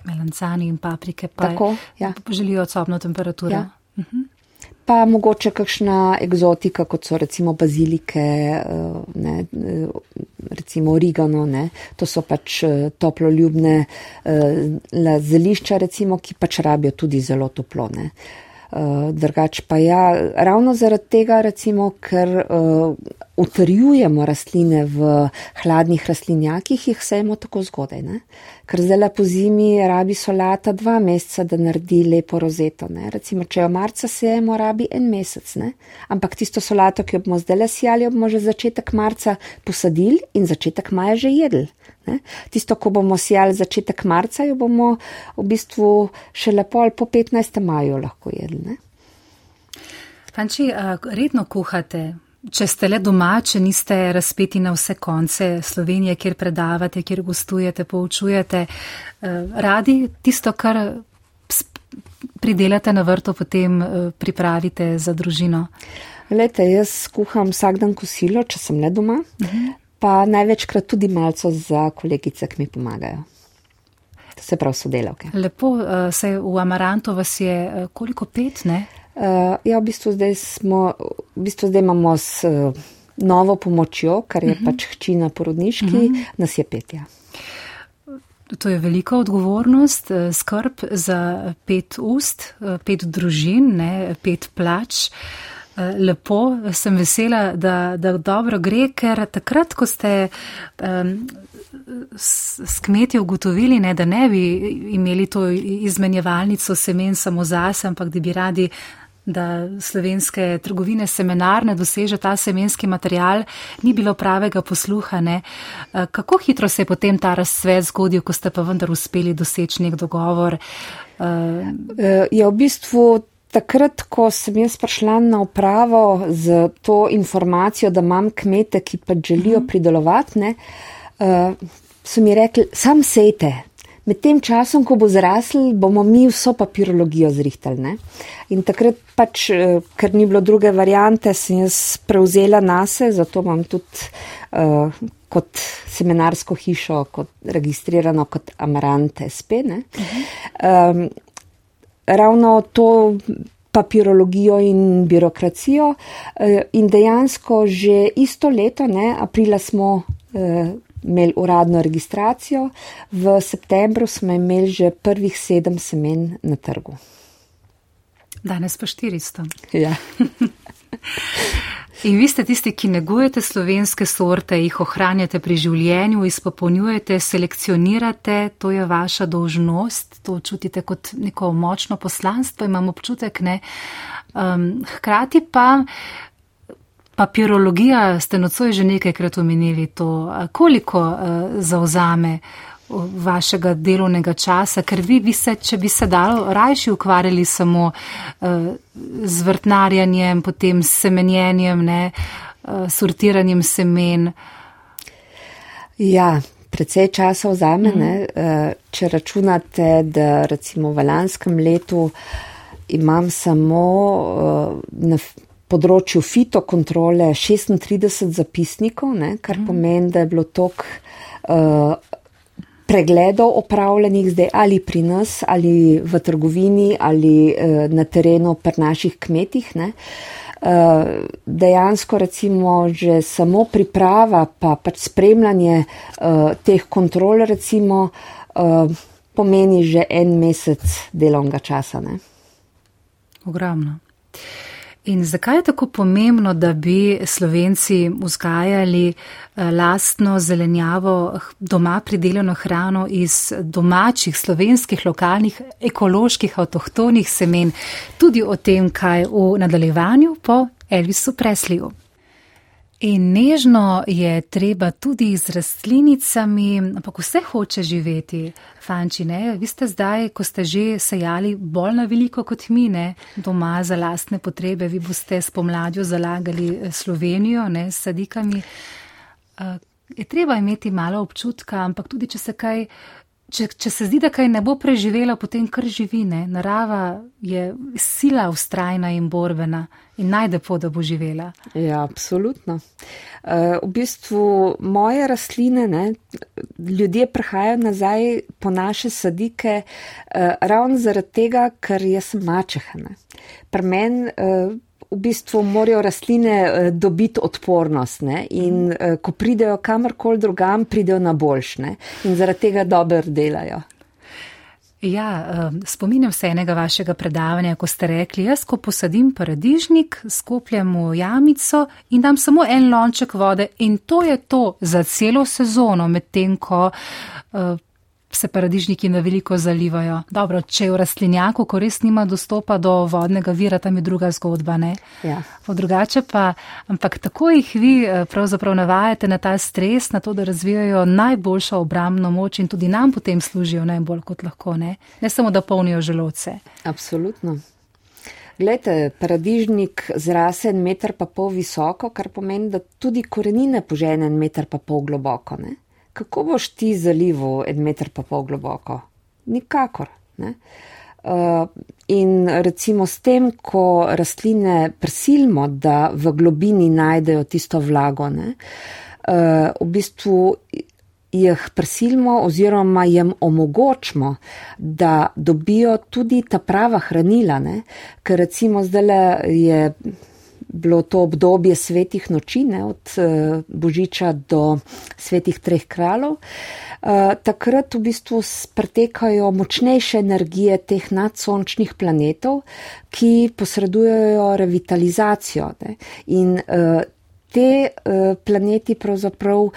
melancani in paprike, pa Tako, ja. želijo sobno temperaturo. Ja. Uh mhm. -huh. Pa mogoče kakšna egzotika, kot so recimo bazilike, eh, ne, eh, recimo origano, ne. to so pač eh, toploljubne zelišča, recimo, ki pač rabijo tudi zelo toplo. Ne. Drugač pa ja, ravno zaradi tega, recimo, ker utrjujemo rastline v hladnih rastlinjakih, jih sejemo tako zgodaj. Ne? Ker zdaj po zimi rabi solata dva meseca, da naredi lepo rozeto. Ne? Recimo, če jo marca sejemo, rabi en mesec. Ne? Ampak tisto solato, ki jo bomo zdaj sijali, bomo že začetek marca posadili in začetek maja že jedli. Ne? Tisto, ko bomo sijali začetek marca, jo bomo v bistvu še lepo ali po 15. maju lahko jedli. Panči, redno kuhate, če ste le doma, če niste razpeti na vse konce Slovenije, kjer predavate, kjer gostujete, poučujete, radi tisto, kar pridelate na vrtu, potem pripravite za družino? Lete, jaz kuham vsak dan kosilo, če sem le doma, uh mhm. -huh. pa največkrat tudi malco za kolegice, ki mi pomagajo. Se pravi, sodelavke. Lepo, se v Amarantu vas je koliko pet, ne? Uh, ja, v bistvu zdaj, smo, v bistvu zdaj imamo s uh, novo pomočjo, kar je uh mhm. -huh. pač hči na porodniški, uh mhm. -huh. nas je pet. Ja. To je velika odgovornost, eh, skrb za pet ust, pet družin, ne, pet plač. Lepo, sem vesela, da, da dobro gre, ker takrat, ko ste um, s, kmeti ugotovili, ne, da ne bi imeli to izmenjevalnico semen samo zase, ampak da bi radi da slovenske trgovine semenarne doseže ta semenski material, ni bilo pravega posluha. Ne? Eh, kako hitro se je potem ta razsvet zgodil, ko ste pa vendar uspeli doseči nek dogovor? Eh, eh, je v bistvu takrat, ko sem jaz prišla na upravo z to informacijo, da imam kmete, ki pa želijo mhm. pridelovati, ne, so mi rekli, sam sejte, Med tem časom, ko bo zrasel, bomo mi vso papirologijo zrihtali. Ne? In takrat pač, eh, ker ni bilo druge variante, sem jaz prevzela nase, zato imam tudi uh, kot seminarsko hišo, kot registrirano kot Amarante SP. Um, ravno to papirologijo in birokracijo uh, in dejansko že isto leto, ne, aprila smo. Uh, imeli uradno registracijo, v septembru smo imeli že prvih sedem semen na trgu. Danes pa 400. Ja. In vi ste tisti, ki negujete slovenske sorte, jih ohranjate pri življenju, izpopolnjujete, selekcionirate, to je vaša dolžnost, to čutite kot neko močno poslanstvo, imam občutek, ne. Um, hkrati pa Papirologija ste nocoj že nekajkrat omenili to, koliko uh, zauzame vašega delovnega časa, ker vi bi se, če bi se dalo, rajši ukvarjali samo uh, z vrtnarjanjem, potem s semenjenjem, ne, uh, sortiranjem semen. Ja, precej časa vzame, mm. ne, če računate, da recimo v lanskem letu imam samo na področju fitokontrole 36 zapisnikov, ne, kar mm. pomeni, da je bilo tok uh, pregledov opravljenih zdaj ali pri nas, ali v trgovini, ali uh, na terenu pri naših kmetih. Ne. Uh, dejansko recimo že samo priprava pa pač spremljanje uh, teh kontrol recimo uh, pomeni že en mesec delovnega časa. Ne. Ogromno. In zakaj je tako pomembno, da bi Slovenci vzgajali eh, lastno zelenjavo, doma pridelano hrano iz domačih, slovenskih, lokalnih, ekoloških, avtohtonih semen, tudi o tem, kaj v nadaljevanju po Elvisu Presliju. In nežno je treba tudi z rastlinicami, ampak vse hoče živeti, fanči, ne? Vi ste zdaj, ko ste že sejali bolj na veliko kot mi, ne? Doma za lastne potrebe, vi boste spomladjo zalagali eh, Slovenijo, ne? S sadikami. Uh, je treba imeti malo občutka, ampak tudi, če se kaj če, če se zdi, da kaj ne bo preživela, potem kar živi. Ne? Narava je sila ustrajna in borbena in najde pot, da bo živela. Ja, absolutno. Uh, v bistvu moje rastline, ne, ljudje prihajajo nazaj po naše sadike uh, ravno zaradi tega, ker jaz sem mačehana. Pri meni uh, v bistvu morajo rastline eh, dobiti odpornost ne? in eh, ko pridejo kamorkoli drugam, pridejo na boljšne in zaradi tega dobro delajo. Ja, spominjam se enega vašega predavanja, ko ste rekli, jaz ko posadim paradižnik, skopljem v jamico in dam samo en lonček vode in to je to za celo sezono, medtem ko se paradižniki na veliko zalivajo. Dobro, če je v rastlinjaku, ko res nima dostopa do vodnega vira, tam je druga zgodba, ne? Ja. Drugače pa, ampak tako jih vi eh, pravzaprav navajate na ta stres, na to, da razvijajo najboljšo obramno moč in tudi nam potem služijo najbolj kot lahko, ne? Ne samo, da polnijo želodce. Absolutno. Glejte, paradižnik zrase en meter pa pol visoko, kar pomeni, da tudi korenine požene en meter pa pol globoko, ne? Kako boš ti zalival en meter pa pol globoko? Nikakor. Ne? Uh, in recimo s tem, ko rastline prisilimo, da v globini najdejo tisto vlago, ne, uh, v bistvu jih prisilimo oziroma jim omogočimo, da dobijo tudi ta prava hranila, ne, ker recimo zdaj je bilo to obdobje svetih noči, ne, od uh, Božiča do svetih treh kraljev. Uh, takrat v bistvu pretekajo močnejše energije teh nadsončnih planetov, ki posredujejo revitalizacijo. Ne. In uh, te planeti pravzaprav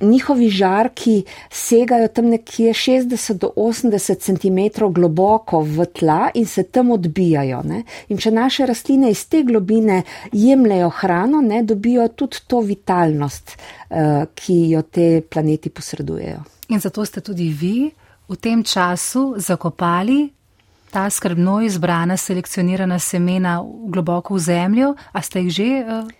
njihovi žarki segajo tam nekje 60 do 80 cm globoko v tla in se tam odbijajo. Ne? In če naše rastline iz te globine jemljajo hrano, ne, dobijo tudi to vitalnost, uh, ki jo te planeti posredujejo. In zato ste tudi vi v tem času zakopali. Ta skrbno izbrana, selekcionirana semena globoko v zemljo, a ste jih že uh,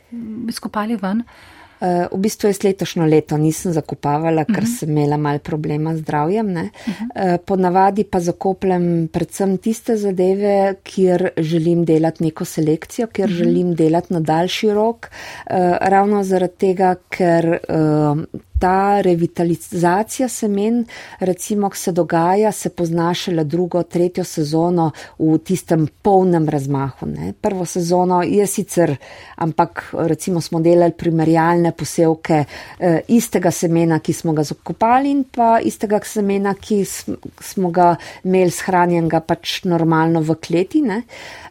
izkopali ven? Uh, Eh, v bistvu jaz letošnjo leto nisem zakopavala, ker uh mhm. -huh. sem imela mal problema z zdravjem. Uh -huh. uh, ponavadi pa zakopljem predvsem tiste zadeve, kjer želim delati neko selekcijo, kjer uh mhm. -huh. želim delati na daljši rok, uh, ravno zaradi tega, ker uh, ta revitalizacija semen, recimo, ko se dogaja, se pozna šele drugo, tretjo sezono v tistem polnem razmahu. Ne. Prvo sezono je sicer, ampak recimo smo delali primerjalne posevke eh, istega semena, ki smo ga zakopali in pa istega semena, ki smo ga imeli shranjenega pač normalno v kleti. Ne. Eh,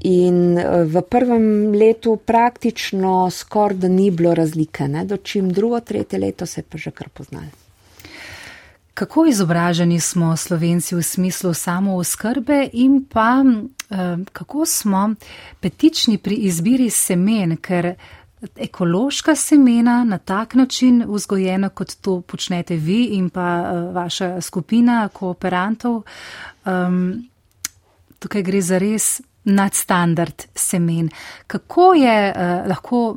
in eh, v prvem letu praktično skoraj da ni bilo razlike, ne. dočim drugo, tretje leto se je pa že kar poznali. Kako izobraženi smo slovenci v smislu samo oskrbe in pa eh, kako smo petični pri izbiri semen, ker ekološka semena na tak način vzgojena, kot to počnete vi in pa vaša skupina kooperantov, tukaj gre za res nadstandard semen. Kako je uh, lahko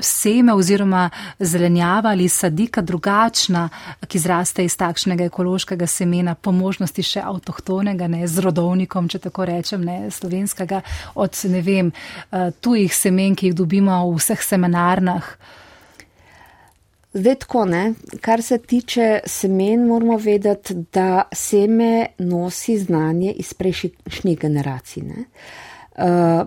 seme oziroma zelenjava ali sadika drugačna, ki zraste iz takšnega ekološkega semena, po možnosti še avtohtonega, ne z rodovnikom, če tako rečem, ne slovenskega, od ne vem, uh, tujih semen, ki jih dobimo v vseh seminarnah. Zdaj tako, ne? kar se tiče semen, moramo vedeti, da seme nosi znanje iz prejšnjih generacij. Uh,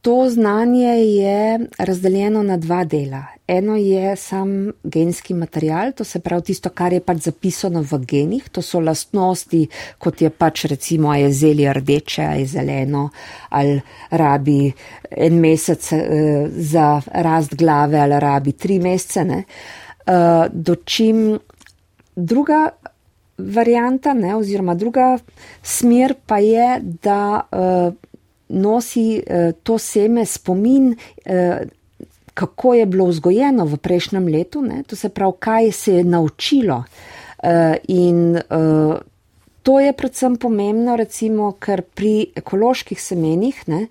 to znanje je razdeljeno na dva dela. Eno je sam genski material, to se pravi tisto, kar je pač zapisano v genih, to so lastnosti, kot je pač recimo, je zelje rdeče, je zeleno, ali rabi en mesec uh, za rast glave, ali rabi tri mesece. Uh, Uh, dočim druga varijanta, ne, oziroma druga smer pa je, da uh, nosi uh, to seme spomin, uh, kako je bilo vzgojeno v prejšnjem letu, ne, to se pravi, kaj se je naučilo. Uh, in uh, To je predvsem pomembno, recimo, ker pri ekoloških semenih ne,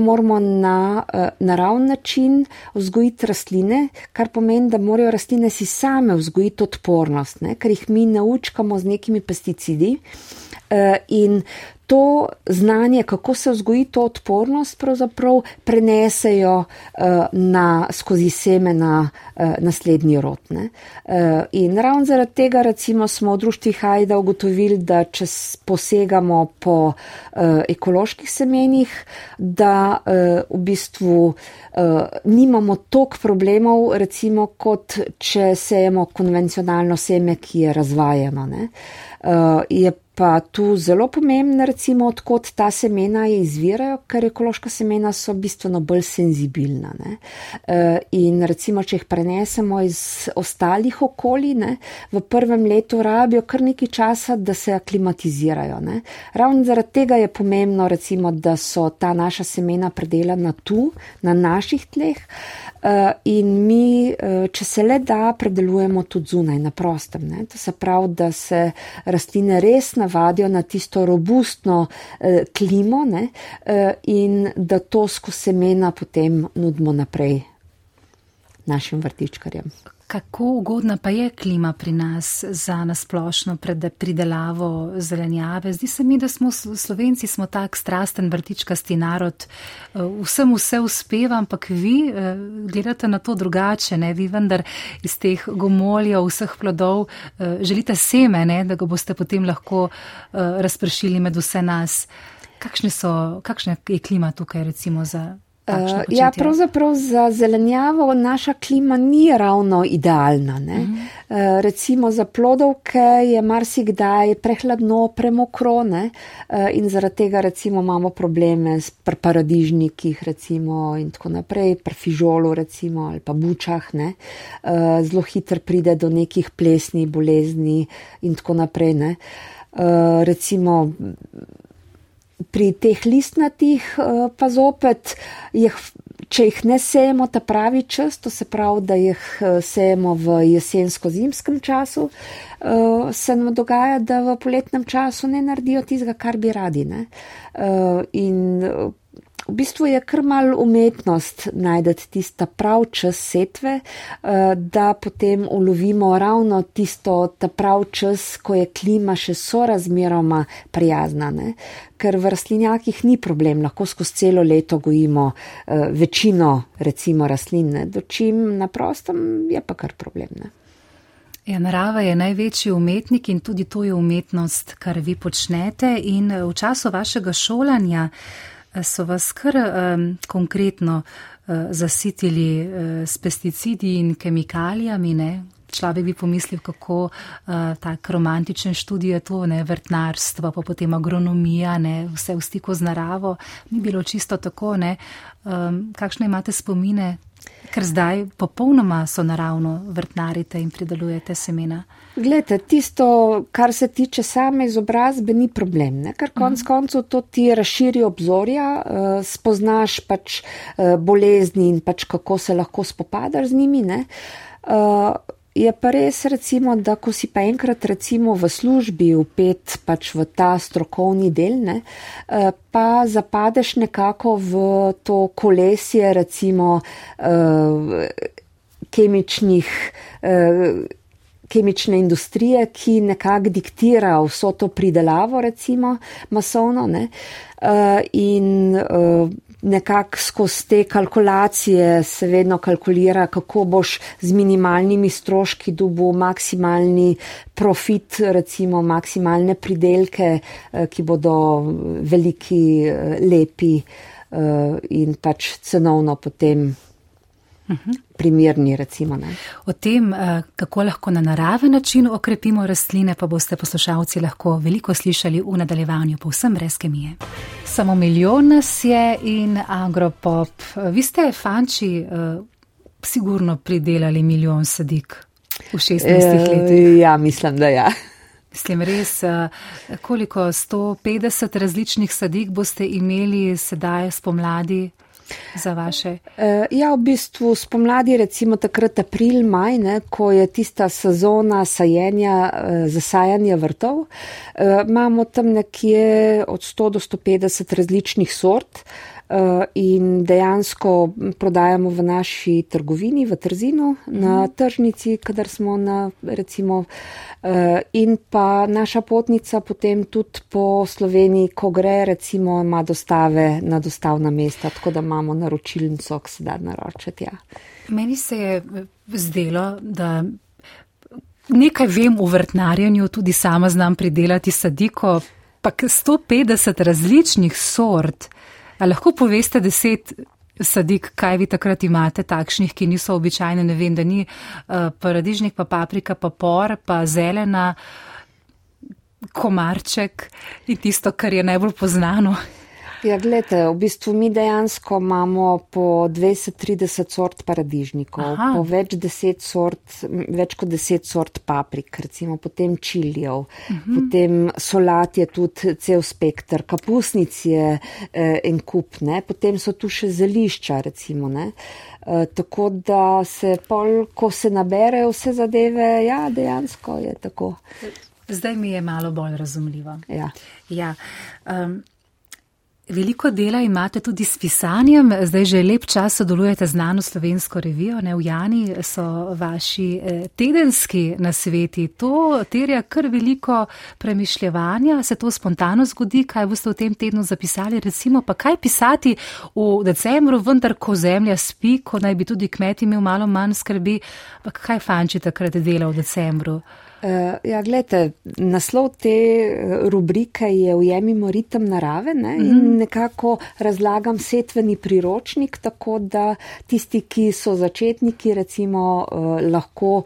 moramo na uh, naravni način vzgojiti rastline, kar pomeni, da morajo rastline si same vzgojiti odpornost, ne, ker jih mi naučkamo z nekimi pesticidi. Uh, in to znanje, kako se vzgoji to odpornost, pravzaprav prenesejo uh, na, skozi seme na uh, naslednji rod. Uh, in ravno zaradi tega, recimo, smo v društvi Hajda ugotovili, da če posegamo po uh, ekoloških semenih, da uh, v bistvu uh, nimamo tok problemov, recimo, kot če sejemo konvencionalno seme, ki je razvajeno. Uh, je pa tu zelo pomembno, recimo, odkot ta semena izvirajo, ker ekološka semena so bistveno bolj senzibilna. Ne? Eh, in recimo, če jih prenesemo iz ostalih okolij, ne, v prvem letu rabijo kar nekaj časa, da se aklimatizirajo. Ne? Ravno zaradi tega je pomembno, recimo, da so ta naša semena predelana tu, na naših tleh. Eh, in mi, eh, če se le da, predelujemo tudi zunaj, na prostem. Ne? To se pravi, da se rastline res navadijo na tisto robustno eh, klimo ne? in da to skozi semena potem nudimo naprej našim vrtičkarjem. Kako ugodna pa je klima pri nas za nasplošno pridelavo zelenjave? Zdi se mi, da smo slovenci smo tak strasten vrtičkasti narod, eh, vsem vse uspeva, ampak vi eh, gledate na to drugače, ne? vi vendar iz teh gomoljev, vseh plodov eh, želite seme, ne? da ga boste potem lahko razpršili med vse nas. Kakšne so, kakšna je klima tukaj recimo za Uh, ja, pravzaprav za zelenjavo naša klima ni ravno idealna. Uh -huh. uh, recimo za plodovke je marsikdaj prehladno, premokro ne? uh, in zaradi tega recimo imamo probleme s paradižnikih recimo in tako naprej, pri fižolu recimo ali pa bučah. Uh, zelo hitro pride do nekih plesni, bolezni in tako naprej. Uh, recimo pri teh listnatih eh, pa zopet, jih, če jih ne sejemo ta pravi čas, to se pravi, da jih eh, sejemo v jesensko-zimskem času, eh, se nam dogaja, da v poletnem času ne naredijo tistega, kar bi radi. Ne? In V bistvu je kar mal umetnost najdeti tista prav čas setve, eh, da potem ulovimo ravno tisto, ta prav čas, ko je klima še sorazmeroma prijazna. Ne? Ker v rastlinjakih ni problem, lahko skozi celo leto gojimo eh, večino recimo rastline, dočim na prostem je pa kar problem. Ne? Ja, narava je največji umetnik in tudi to je umetnost, kar vi počnete. In v času vašega šolanja so vas kar um, konkretno uh, zasitili uh, s pesticidi in kemikalijami. Ne? Človek bi pomislil, kako uh, tak romantičen študij je to, ne vrtnarstvo, pa potem agronomija, ne vse v stiku z naravo. Ni bilo čisto tako, ne. Um, kakšne imate spomine, ker zdaj popolnoma so naravno vrtnarite in pridelujete semena? Glede, tisto, kar se tiče same izobrazbe, ni problem, ne? ker konc mhm. koncev to ti razširi obzorja, uh, spoznaš pač uh, bolezni in pač kako se lahko spopadaš z njimi. Uh, je pa res, recimo, da ko si pa enkrat recimo v službi upet pač v ta strokovni del, ne, uh, pa zapadeš nekako v to kolesje recimo uh, kemičnih. Uh, kemične industrije, ki nekako diktira vso to pridelavo, recimo masovno, ne? uh, in uh, nekako skozi te kalkulacije se vedno kalkulira, kako boš z minimalnimi stroški dobil maksimalni profit, recimo maksimalne pridelke, uh, ki bodo veliki, uh, lepi uh, in pač cenovno potem primerni. Recimo, o tem, eh, kako lahko na naraven način okrepimo rastline, pa boste poslušalci lahko veliko slišali v nadaljevanju, povsem brez kemije. Samo milijon nas je in agropop. Vi ste, fanči, eh, sigurno pridelali milijon sadik v 16 e, letih. Ja, mislim, da ja. Mislim, res, eh, koliko 150 različnih sadik boste imeli sedaj spomladi za vaše? Uh, ja, v bistvu spomladi, recimo takrat april, maj, ne, ko je tista sezona sajenja, uh, zasajanja vrtov, uh, imamo tam nekje od 100 do 150 različnih sort. In dejansko prodajamo v naši trgovini, v Trzinu, na tržnici, kadar smo na recimo. In pa naša potnica potem tudi po Sloveniji, ko gre, recimo, ima dostave na dostavna mesta, tako da imamo naročilnico, ki se da naročiti. Ja. Meni se je zdelo, da nekaj vem o vrtnarjenju, tudi sama znam pridelati sadiko, pa 150 različnih sort. A lahko poveste deset sadik, kaj vi takrat imate, takšnih, ki niso običajne, ne vem, da ni uh, paradižnik, pa paprika, pa por, pa zelena, komarček in tisto, kar je najbolj poznano. Ja, gledajte, v bistvu mi dejansko imamo po 20-30 sort paradižnikov, Aha. po več, sort, več kot 10 sort paprik, recimo potem čiljev, uh mhm. -huh. potem solat je tudi cel spektr, kapusnic je eh, en kup, ne? potem so tu še zelišča, recimo. Ne? Uh, tako da se pol, ko se nabere vse zadeve, ja, dejansko je tako. Zdaj mi je malo bolj razumljivo. Ja. Ja, um, Veliko dela imate tudi s pisanjem, zdaj že lep čas sodelujete z znano slovensko revijo, ne? V Jani so vaši eh, tedenski nasveti. To terja kar veliko premišljevanja, se to spontano zgodi, kaj boste v tem tednu zapisali, recimo pa kaj pisati v decembru, vendar ko zemlja spi, ko naj bi tudi kmet imel malo manj skrbi, pa kaj fanči takrat dela v decembru? Uh, ja, gledajte, naslov te eh, rubrike je Ujemimo ritem narave ne? mm -hmm. in mhm. nekako razlagam setveni priročnik, tako da tisti, ki so začetniki, recimo, uh, lahko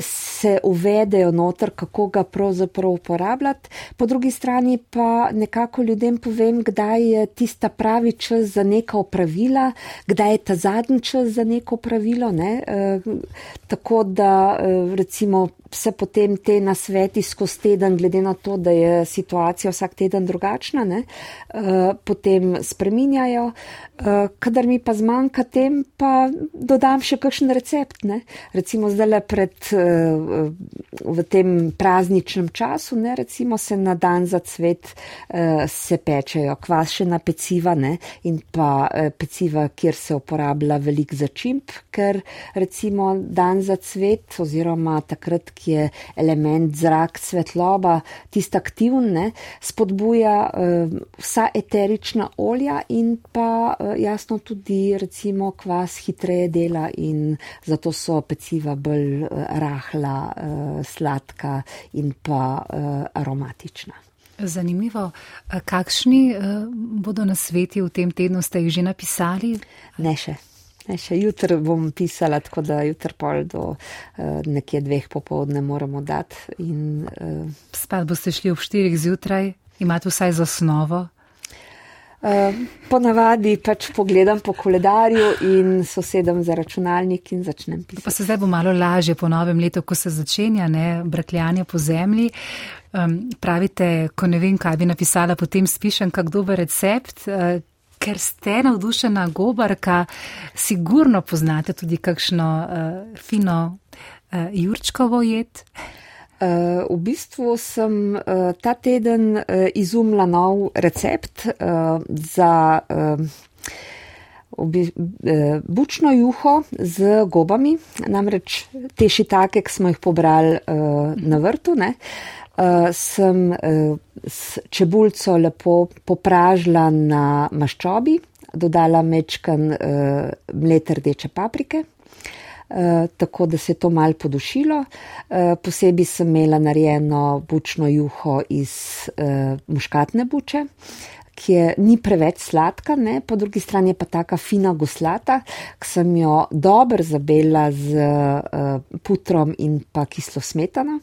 se uvedejo noter, kako ga pravzaprav uporabljati. Po drugi strani pa nekako ljudem povem, kdaj je tista pravi čas za neka opravila, kdaj je ta zadnji čas za neko pravilo. Ne? Uh, tako da uh, recimo se potem te nasveti skozi teden, glede na to, da je situacija vsak teden drugačna, ne, uh, potem spreminjajo. Uh, kadar mi pa zmanjka tem, pa dodam še kakšen recept. Ne. Recimo zdaj le pred uh, v tem prazničnem času, ne, recimo se na dan za cvet uh, se pečejo kvašena peciva ne, in pa uh, peciva, kjer se uporablja velik začimp, ker recimo dan za cvet oziroma takrat, ki je element zrak, svetloba, tista aktivne, spodbuja uh, vsa eterična olja in pa uh, jasno tudi recimo kvas hitreje dela in zato so peciva bolj uh, rahla, sladka in pa aromatična. Zanimivo. Kakšni bodo na sveti v tem tednu, ste jih že napisali? Ne še. Ne, še jutr bom pisala, tako da jutr pol do uh, nekje dveh popovdne moramo dati. In, uh, Spet boste šli ob štirih zjutraj, imate vsaj za osnovo? Uh, ponavadi pač pogledam po koledarju in sosedam za računalnik in začnem pisati. Pa se zdaj bo malo lažje po novem letu, ko se začenja, ne, brakljanje po zemlji. Um, pravite, ko ne vem, kaj bi napisala, potem spišem kak dober recept. Uh, ker ste navdušena gobarka, sigurno poznate tudi kakšno uh, fino uh, jurčkovo jed. Uh, v bistvu sem uh, ta teden uh, izumila nov recept uh, za uh, obi, uh, bučno juho z gobami, namreč te šitake, ki smo jih pobrali uh, na vrtu. Ne, uh, sem uh, s čebulco lepo popražila na maščobi, dodala mečkan uh, mlete rdeče paprike. Uh, tako da se je to mal podušilo. Uh, posebej sem imela narejeno bučno juho iz uh, muškatne buče, ki je ni preveč sladka, ne? po drugi strani je pa taka fina goslata, ki sem jo dobro zabela z uh, putrom in pa kislo smetano.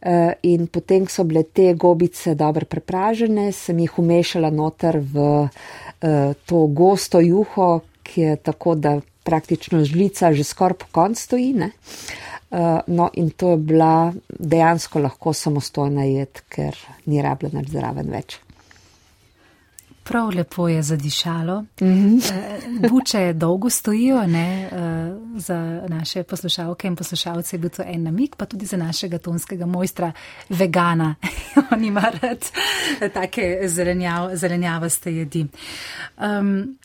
Uh, in potem, ko so bile te gobice dobro prepražene, sem jih umešala noter v uh, to gosto juho, ki je tako, da praktično žlica že skoraj po koncu stoji. Uh, no, in to je bila dejansko lahko samostojna jed, ker ni rabljena zraven več. Prav lepo je zadišalo. Mm -hmm. Buče dolgo stojijo, ne, eh, za naše poslušalke in poslušalce je bil to en namik, pa tudi za našega tonskega mojstra, vegana. On ima rad take zelenjav, zelenjavaste jedi. Um,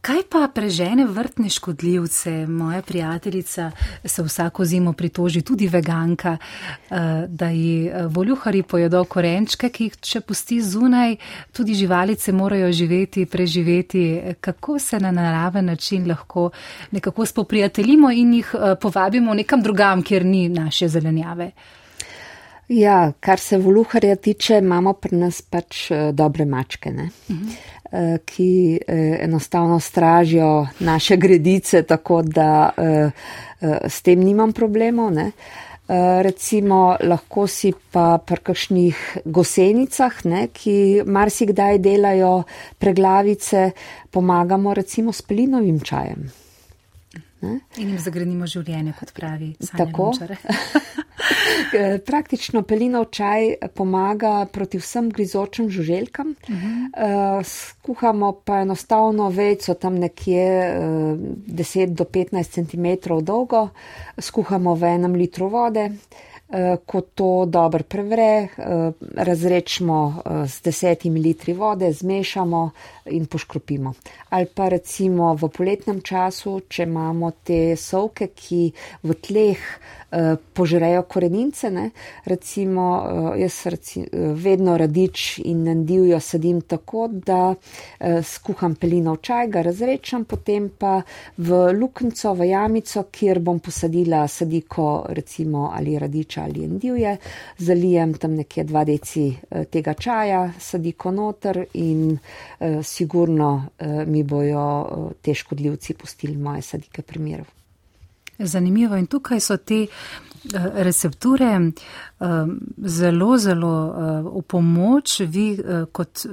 Kaj pa prežene vrtne škodljivce? Moja prijateljica se vsako zimo pritoži, tudi veganka, eh, da ji eh, voljuhari pojedo korenčke, ki jih če pusti zunaj, tudi živalice morajo živeti, preživeti. Kako se na naraven način lahko nekako spoprijateljimo in jih eh, povabimo nekam drugam, kjer ni naše zelenjave? Ja, kar se voluharja tiče, imamo pri nas pač dobre mačke. Uh -huh. Eh, ki eh, enostavno stražijo naše gredice, tako da eh, s tem nimam problemov. Ne. Recimo, lahko si pa pri kakšnih gosenicah, ne, ki marsikdaj delajo preglavice, pomagamo recimo s plinovim čajem. Ne? In jim zagrenimo življenje, kot pravi. Tako. Praktično pelinov čaj pomaga proti vsem grizočim žuželkam. Uh -huh. Skuhamo pa enostavno vejco tam nekje 10 do 15 cm dolgo, skuhamo v enem litru vode. Eh, ko to dobro prevre, eh, razrečemo z eh, desetimi litri vode, zmešamo in poškropimo. Ali pa recimo v poletnem času, če imamo te sovke, ki v tleh požrejo korenince, ne? recimo jaz reci, vedno radič in nandivjo sadim tako, da skuham pelinov čaj, ga razrečem, potem pa v luknco, v jamico, kjer bom posadila sadiko recimo ali radiča ali endivje, zalijem tam nekje dva deci eh, tega čaja, sadiko noter in sigurno mi bojo te škodljivci pustili moje sadike primerov. Zanimivo in tukaj so te recepture zelo, zelo v pomoč. Vi kot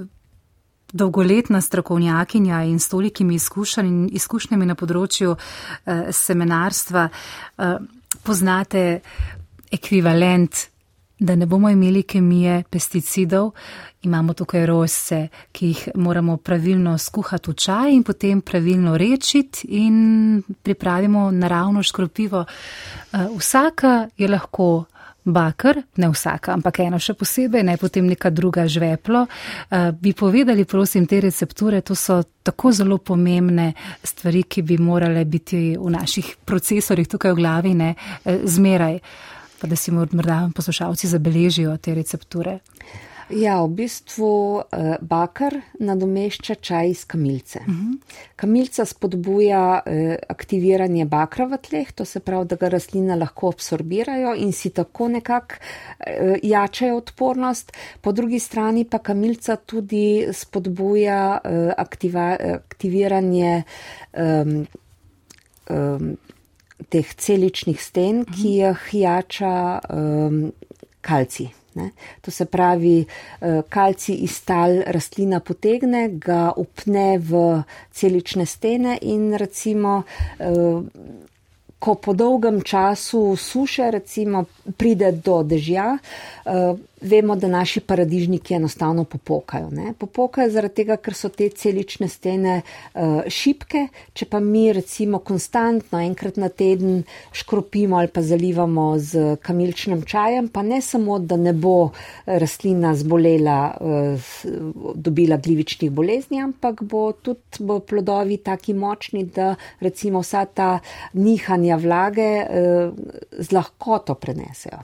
dolgoletna strokovnjakinja in s tolikimi izkušnjami na področju seminarstva poznate ekvivalent, da ne bomo imeli kemije pesticidov, imamo tukaj rosce, ki jih moramo pravilno skuhati v čaj in potem pravilno rečiti in pripravimo naravno škropivo. Eh, vsaka je lahko. Bakr, ne vsaka, ampak ena še posebej, ne potem neka druga žveplo. Uh, bi povedali, prosim, te recepture, to so tako zelo pomembne stvari, ki bi morale biti v naših procesorjih tukaj v glavi, ne uh, zmeraj. Pa da si morda poslušalci zabeležijo te recepture? Ja, v bistvu eh, bakar nadomešča čaj iz kamilce. Uh mhm. -huh. Kamilca spodbuja eh, aktiviranje bakra v tleh, to se pravi, da ga rastlina lahko absorbirajo in si tako nekako eh, jačajo odpornost. Po drugi strani pa kamilca tudi spodbuja eh, aktiva, aktiviranje. Eh, eh, teh celičnih sten, mhm. ki jih jača um, kalci. Ne? To se pravi, uh, kalci iz tal rastlina potegne, ga upne v celične stene in recimo, uh, ko po dolgem času suše, recimo, pride do dežja, uh, vemo, da naši paradižniki enostavno popokajo. Ne? Popokajo zaradi tega, ker so te celične stene uh, šipke. Če pa mi recimo konstantno enkrat na teden škropimo ali pa zalivamo z kamilčnim čajem, pa ne samo, da ne bo rastlina zbolela, uh, dobila glivičnih bolezni, ampak bo tudi bo plodovi taki močni, da recimo vsa ta nihanja vlage uh, z lahkoto prenesejo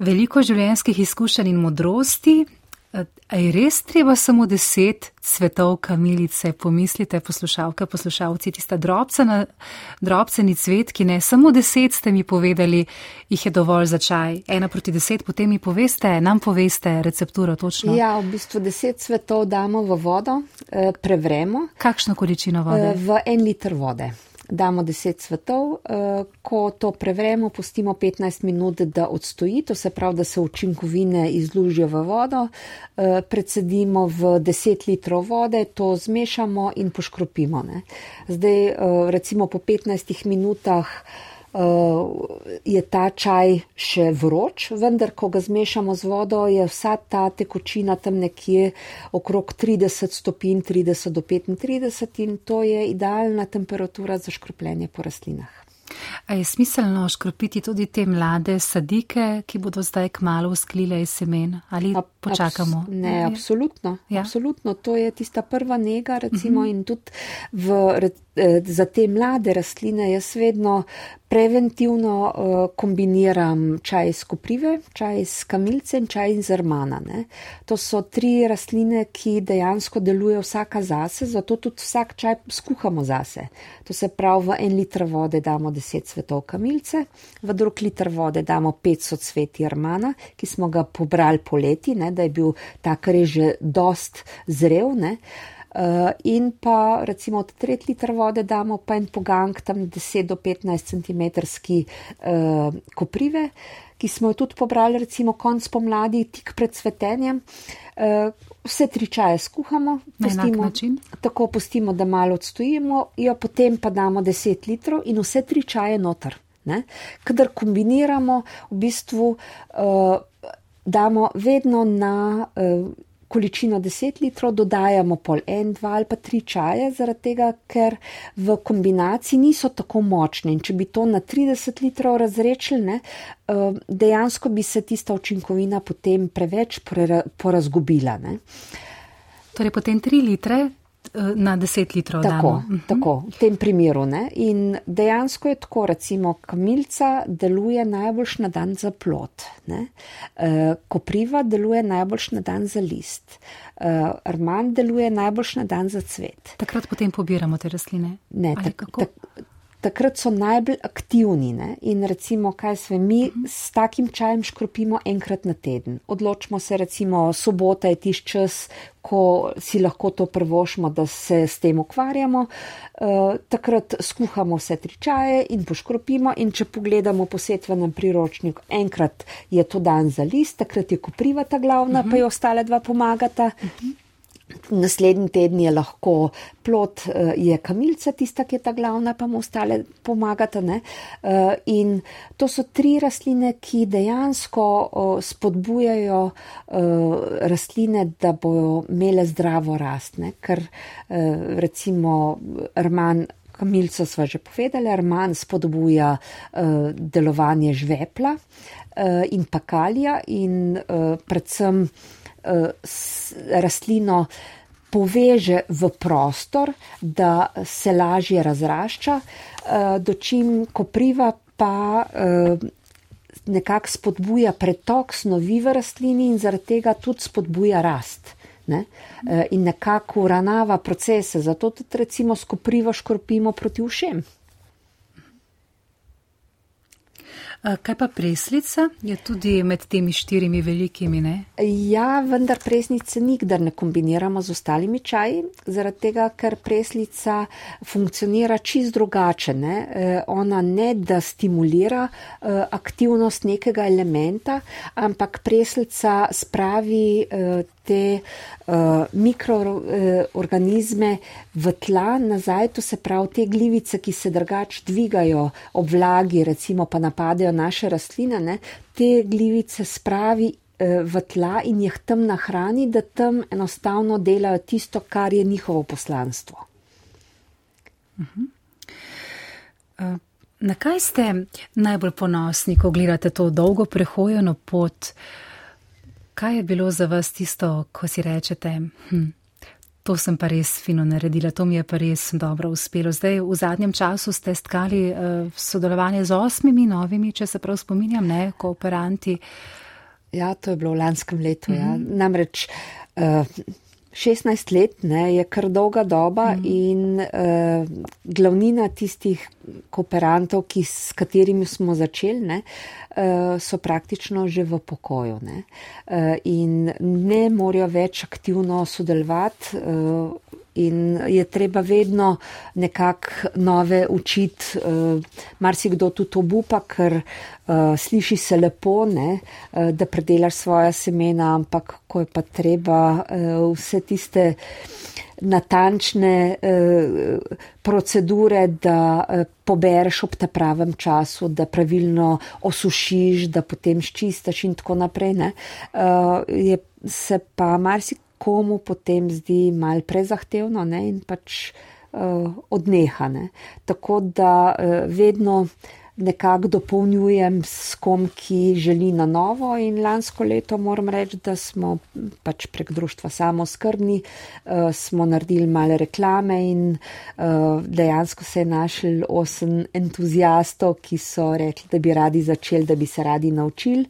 veliko življenjskih izkušenj in modrosti. A je res treba samo deset cvetov kamilice, pomislite, poslušalke, poslušalci, tista drobcena, drobceni cvet, ki ne samo deset ste mi povedali, jih je dovolj za čaj. Ena proti deset, potem mi poveste, nam poveste recepturo točno. Ja, v bistvu deset cvetov damo v vodo, eh, prevremo. Kakšno količino vode? Eh, v en liter vode damo 10 cvetov, eh, ko to prevremo, pustimo 15 minut, da odstoji, to se pravi, da se učinkovine izlužijo v vodo, eh, predsedimo v 10 litrov vode, to zmešamo in poškropimo. Ne. Zdaj, eh, recimo po 15 minutah, je ta čaj še vroč, vendar, ko ga zmešamo z vodo, je vsa ta tekočina tam nekje okrog 30 stopinj, 30 do 35 in to je idealna temperatura za škropljenje po rastlinah. A je smiselno škropiti tudi te mlade sadike, ki bodo zdaj kmalo usklile iz semen ali A, počakamo? Abs ne, absolutno. Ja. absolutno. To je tista prva nega, recimo, uh mhm. -huh. in tudi v, eh, za te mlade rastline jaz vedno preventivno uh, kombiniram čaj iz koprive, čaj iz kamilce in čaj iz armana. Ne. To so tri rastline, ki dejansko delujejo vsaka zase, zato tudi vsak čaj skuhamo zase. To se pravi, v en liter vode damo 10 cvetov kamilce, v drug liter vode damo 500 cveti armana, ki smo ga pobrali poleti, ne, da je bil tak reže dost zrev. Ne. Uh, in pa recimo od 3 litra vode damo pa en pogank tam 10 do 15 cm uh, koprive, ki smo jo tudi pobrali recimo konc pomladi, tik pred cvetenjem. Uh, vse tri čaje skuhamo, pustimo, tako pustimo, da malo odstojimo, jo potem pa damo 10 litrov in vse tri čaje noter. Kadar kombiniramo, v bistvu uh, damo vedno na. Uh, količino 10 litrov, dodajamo pol en, dva ali pa tri čaje, zaradi tega, ker v kombinaciji niso tako močne. In če bi to na 30 litrov razrečili, ne, eh, dejansko bi se tista učinkovina potem preveč porazgubila. Ne. Torej, potem 3 litre na 10 litrov. Tako, mhm. tako, v tem primeru. Ne? In dejansko je tako, recimo, kamilca deluje najboljš na dan za plot, e, kopriva deluje najboljš na dan za list, e, arman deluje najboljš na dan za cvet. Takrat potem pobiramo te rastline. Ne, tak, tak, takrat so najbolj aktivni ne? in recimo, kaj sve mi uh -huh. s takim čajem škropimo enkrat na teden. Odločimo se, recimo, sobota je tiš čas, ko si lahko to prvošmo, da se s tem ukvarjamo. Uh, takrat skuhamo vse tri čaje in poškropimo in če pogledamo posetvenem priročniku, enkrat je to dan za list, takrat je koprivata glavna, uh -huh. pa jo ostale dva pomagata. Uh -huh. Naslednji teden je lahko plot, eh, je kamilca, tista, ki je ta glavna, pa mu ostale pomagata. Ne? Eh, in to so tri rastline, ki dejansko spodbujajo eh, rastline, da bojo imele zdravo rast. Ne? Ker recimo Arman. Kamilco smo že povedali, Arman spodbuja uh, delovanje žvepla uh, in pakalja in uh, predvsem uh, rastlino poveže v prostor, da se lažje razrašča, eh, dočim kopriva pa eh, nekako spodbuja pretok snovi v rastlini in zaradi tega tudi spodbuja rast. Ne? In nekako uranava procese, zato tudi recimo skoprivo škorpimo proti ušem. Kaj pa preslica? Je tudi med temi štirimi velikimi, ne? Ja, vendar preslice nikdar ne kombiniramo z ostalimi čaji, zaradi tega, ker preslica funkcionira čist drugače. Ne? E, ona ne da stimulira e, aktivnost nekega elementa, ampak preslica spravi te uh, mikroorganizme v tla nazaj, to se pravi te glivice, ki se drugač dvigajo ob vlagi, recimo pa napadejo naše rastline, ne, te glivice spravi uh, v tla in jih tam nahrani, da tam enostavno delajo tisto, kar je njihovo poslanstvo. Uh -huh. uh. Na kaj ste najbolj ponosni, ko gledate to dolgo prehojeno pot? Uh, Kaj je bilo za vas tisto, ko si rečete, hm, to sem pa res fino naredila, to mi je pa res dobro uspelo. Zdaj v zadnjem času ste stkali uh, sodelovanje z osmimi novimi, če se prav spominjam, ne, kooperanti. Ja, to je bilo v lanskem letu. Mm -hmm. ja. Mhm. Namreč. Uh, 16 let ne, je kar dolga doba mm. in uh, glavnina tistih kooperantov, ki, s katerimi smo začeli, ne, uh, so praktično že v pokoju ne, uh, in ne morajo več aktivno sodelovati. Uh, In je treba vedno nekako nove učiti, uh, marsikdo tudi obupa, ker uh, sliši se lepo, ne, uh, da predelaš svoja semena, ampak ko je pa treba vse tiste natančne procedure, da pobereš ob te pravem času, da pravilno osušiš, da potem ščistaš in tako naprej, ne, je se pa marsikdo komu potem zdi mal prezahtevno ne? in pač odnehane. Tako da vedno nekako dopolnjujem s kom, ki želi na novo in lansko leto moram reči, da smo pač prek društva samo skrbni, uh, smo naredili male reklame in uh, dejansko se je našel osem entuzijastov, ki so rekli, da bi radi začeli, da bi se radi naučili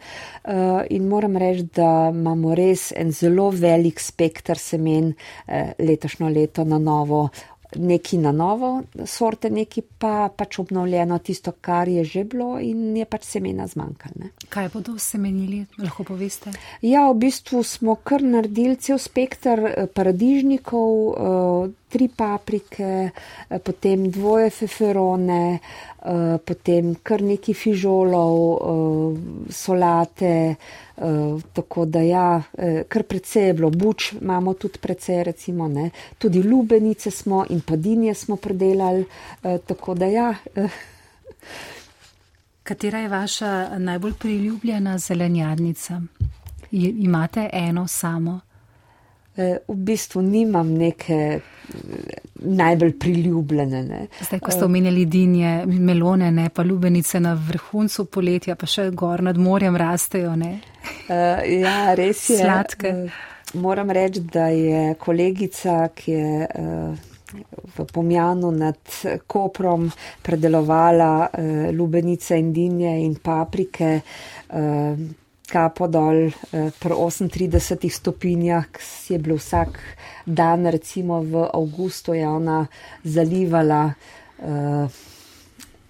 uh, in moram reči, da imamo res en zelo velik spektr semen uh, letošnjo leto na novo neki na novo sorte, neki pa pač obnovljeno tisto, kar je že bilo in je pač semena zmanjkalo. Kaj bodo semenili, lahko poveste? Ja, v bistvu smo kar naredili cel spektr eh, paradižnikov, eh, tri paprike, eh, potem dvoje feferone, eh, potem kar neki fižolov, eh, solate, tako da ja, kar precej je bilo, buč imamo tudi precej, recimo, ne, tudi lubenice smo in padinje smo predelali, tako da ja. Katera je vaša najbolj priljubljena zelenjadnica? Imate eno samo? Eh, v bistvu nimam neke eh, najbolj priljubljene. Ne. Zdaj, ko ste omenjali dinje, melone, ne, pa lubenice na vrhuncu poletja, pa še gor nad morjem rastejo. Uh, ja, res je. Sladke. Moram reči, da je kolegica, ki je uh, v Pomjanu nad Koprom predelovala uh, lubenice in dinje in paprike. Uh, kapo dol eh, pri 38 stopinjah, je bilo vsak dan, recimo v avgustu, je ona zalivala uh,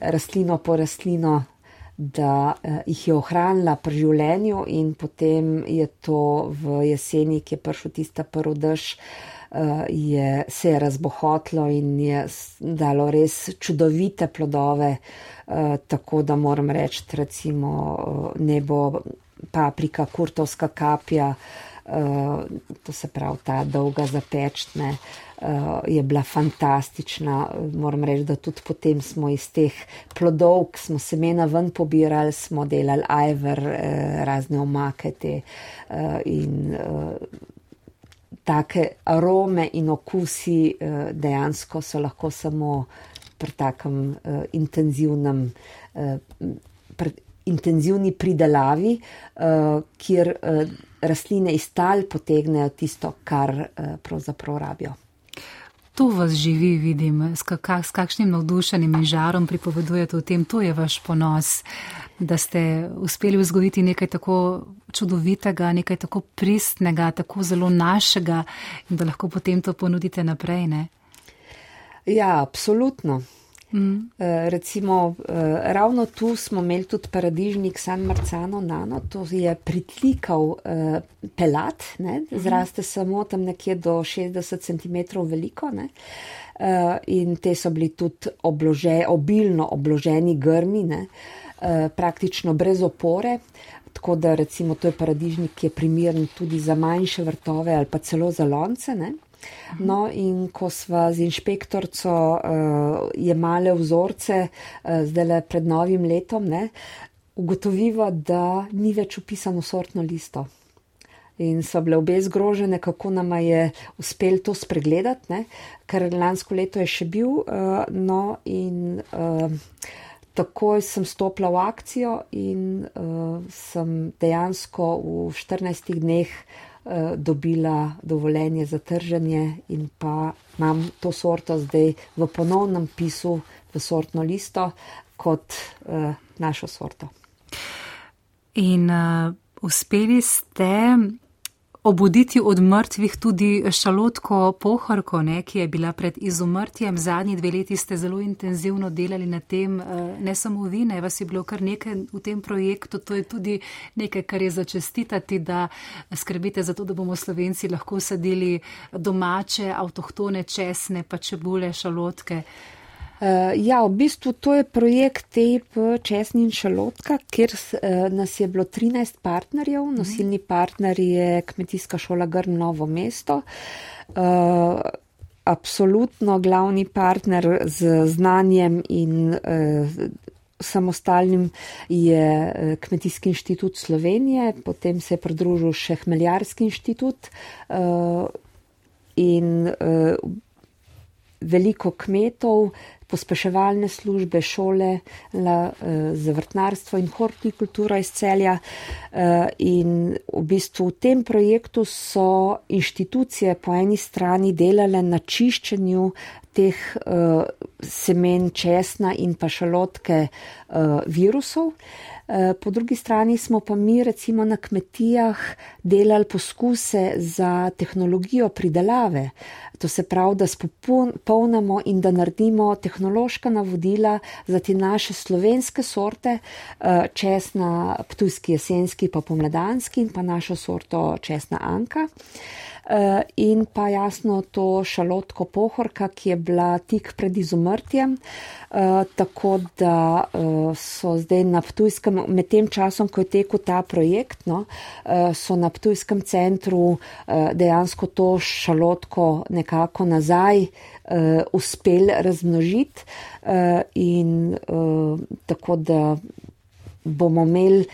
rastlino po rastlino, da uh, jih je ohranila pri življenju in potem je to v jeseni, ki je prišel tista prvi dež. Uh, je se je razbohotlo in je dalo res čudovite plodove, uh, tako da moram reči, recimo, uh, nebo paprika, kurtovska kapja, uh, to se pravi ta dolga zapečne, je bila fantastična. Moram reči, da tudi potem smo iz teh plodov, ki smo semena ven pobirali, smo delali ajver, razne omake te in. Uh, Take arome in okusi uh, dejansko so lahko samo pri takem uh, intenzivnem, uh, pri intenzivni pridelavi, uh, kjer uh, rastline iz tal potegnejo tisto, kar uh, pravzaprav rabijo. Tu vas živi, vidim, s, kak, s kakšnim navdušenim in žarom pripovedujete o tem, to je vaš ponos, da ste uspeli vzgojiti nekaj tako čudovitega, nekaj tako pristnega, tako zelo našega in da lahko potem to ponudite naprej. Ne? Ja, absolutno. Mm. Recimo, eh, ravno tu smo imeli tudi paradižnik San Marcano Nano, to je pritlikav eh, pelat, ne, mhm. zraste samo tam nekje do 60 cm veliko. Ne. In te so bili tudi oblože, obilno obloženi grmi, ne, praktično brez opore. Tako da recimo to je paradižnik, ki je primeren tudi za manjše vrtove ali pa celo za lonce. Ne. No, in ko sva z inšpektorco uh, jemale vzorce, uh, zdaj le pred novim letom, ne, ugotoviva, da ni več upisano sortno listo. In so bile obe zgrožene, kako nam je uspel to spregledati, ne, ker lansko leto je še bil. Uh, no, in uh, takoj sem stopila v akcijo in uh, sem dejansko v 14 dneh uh, dobila dovoljenje za trženje in pa imam to sorto zdaj v ponovnem pisu v sortno listo kot uh, našo sorto. In uh, uspeli ste obuditi od mrtvih tudi šalotko pohorko, ne, ki je bila pred izumrtjem. Zadnji dve leti ste zelo intenzivno delali na tem, eh, ne samo vi, ne, vas je bilo kar nekaj v tem projektu. To je tudi nekaj, kar je začestitati, da skrbite za to, da bomo slovenci lahko sadili domače, avtohtone česne, pa čebule, šalotke. Uh, ja, v bistvu to je projekt TEP Česni in Šalotka, kjer uh, nas je bilo 13 partnerjev. Mhm. Nosilni partner je Kmetijska šola Grn Novo mesto. Uh, absolutno glavni partner z znanjem in uh, samostalnim je Kmetijski inštitut Slovenije, potem se je pridružil še Hmeljarski inštitut uh, in uh, veliko kmetov, pospeševalne službe, šole la, za vrtnarstvo in hortikultura iz celja. In v bistvu v tem projektu so inštitucije po eni strani delale na čiščenju teh uh, semen česna in pa šalotke virusov. Eh, po drugi strani smo pa mi recimo na kmetijah delali poskuse za tehnologijo pridelave. To se pravi, da spopolnamo in da naredimo tehnološka navodila za te naše slovenske sorte, česna ptujski jesenski pa pomladanski in pa našo sorto česna anka. Eh, in pa jasno to šalotko pohorka, ki je bila tik pred izumrtjem. Uh, tako da uh, so zdaj na Ptujskem, med tem časom, ko je tekel ta projekt, no, so na Ptujskem centru dejansko to šalotko nekako nazaj uspeli razmnožiti in tako da bomo imeli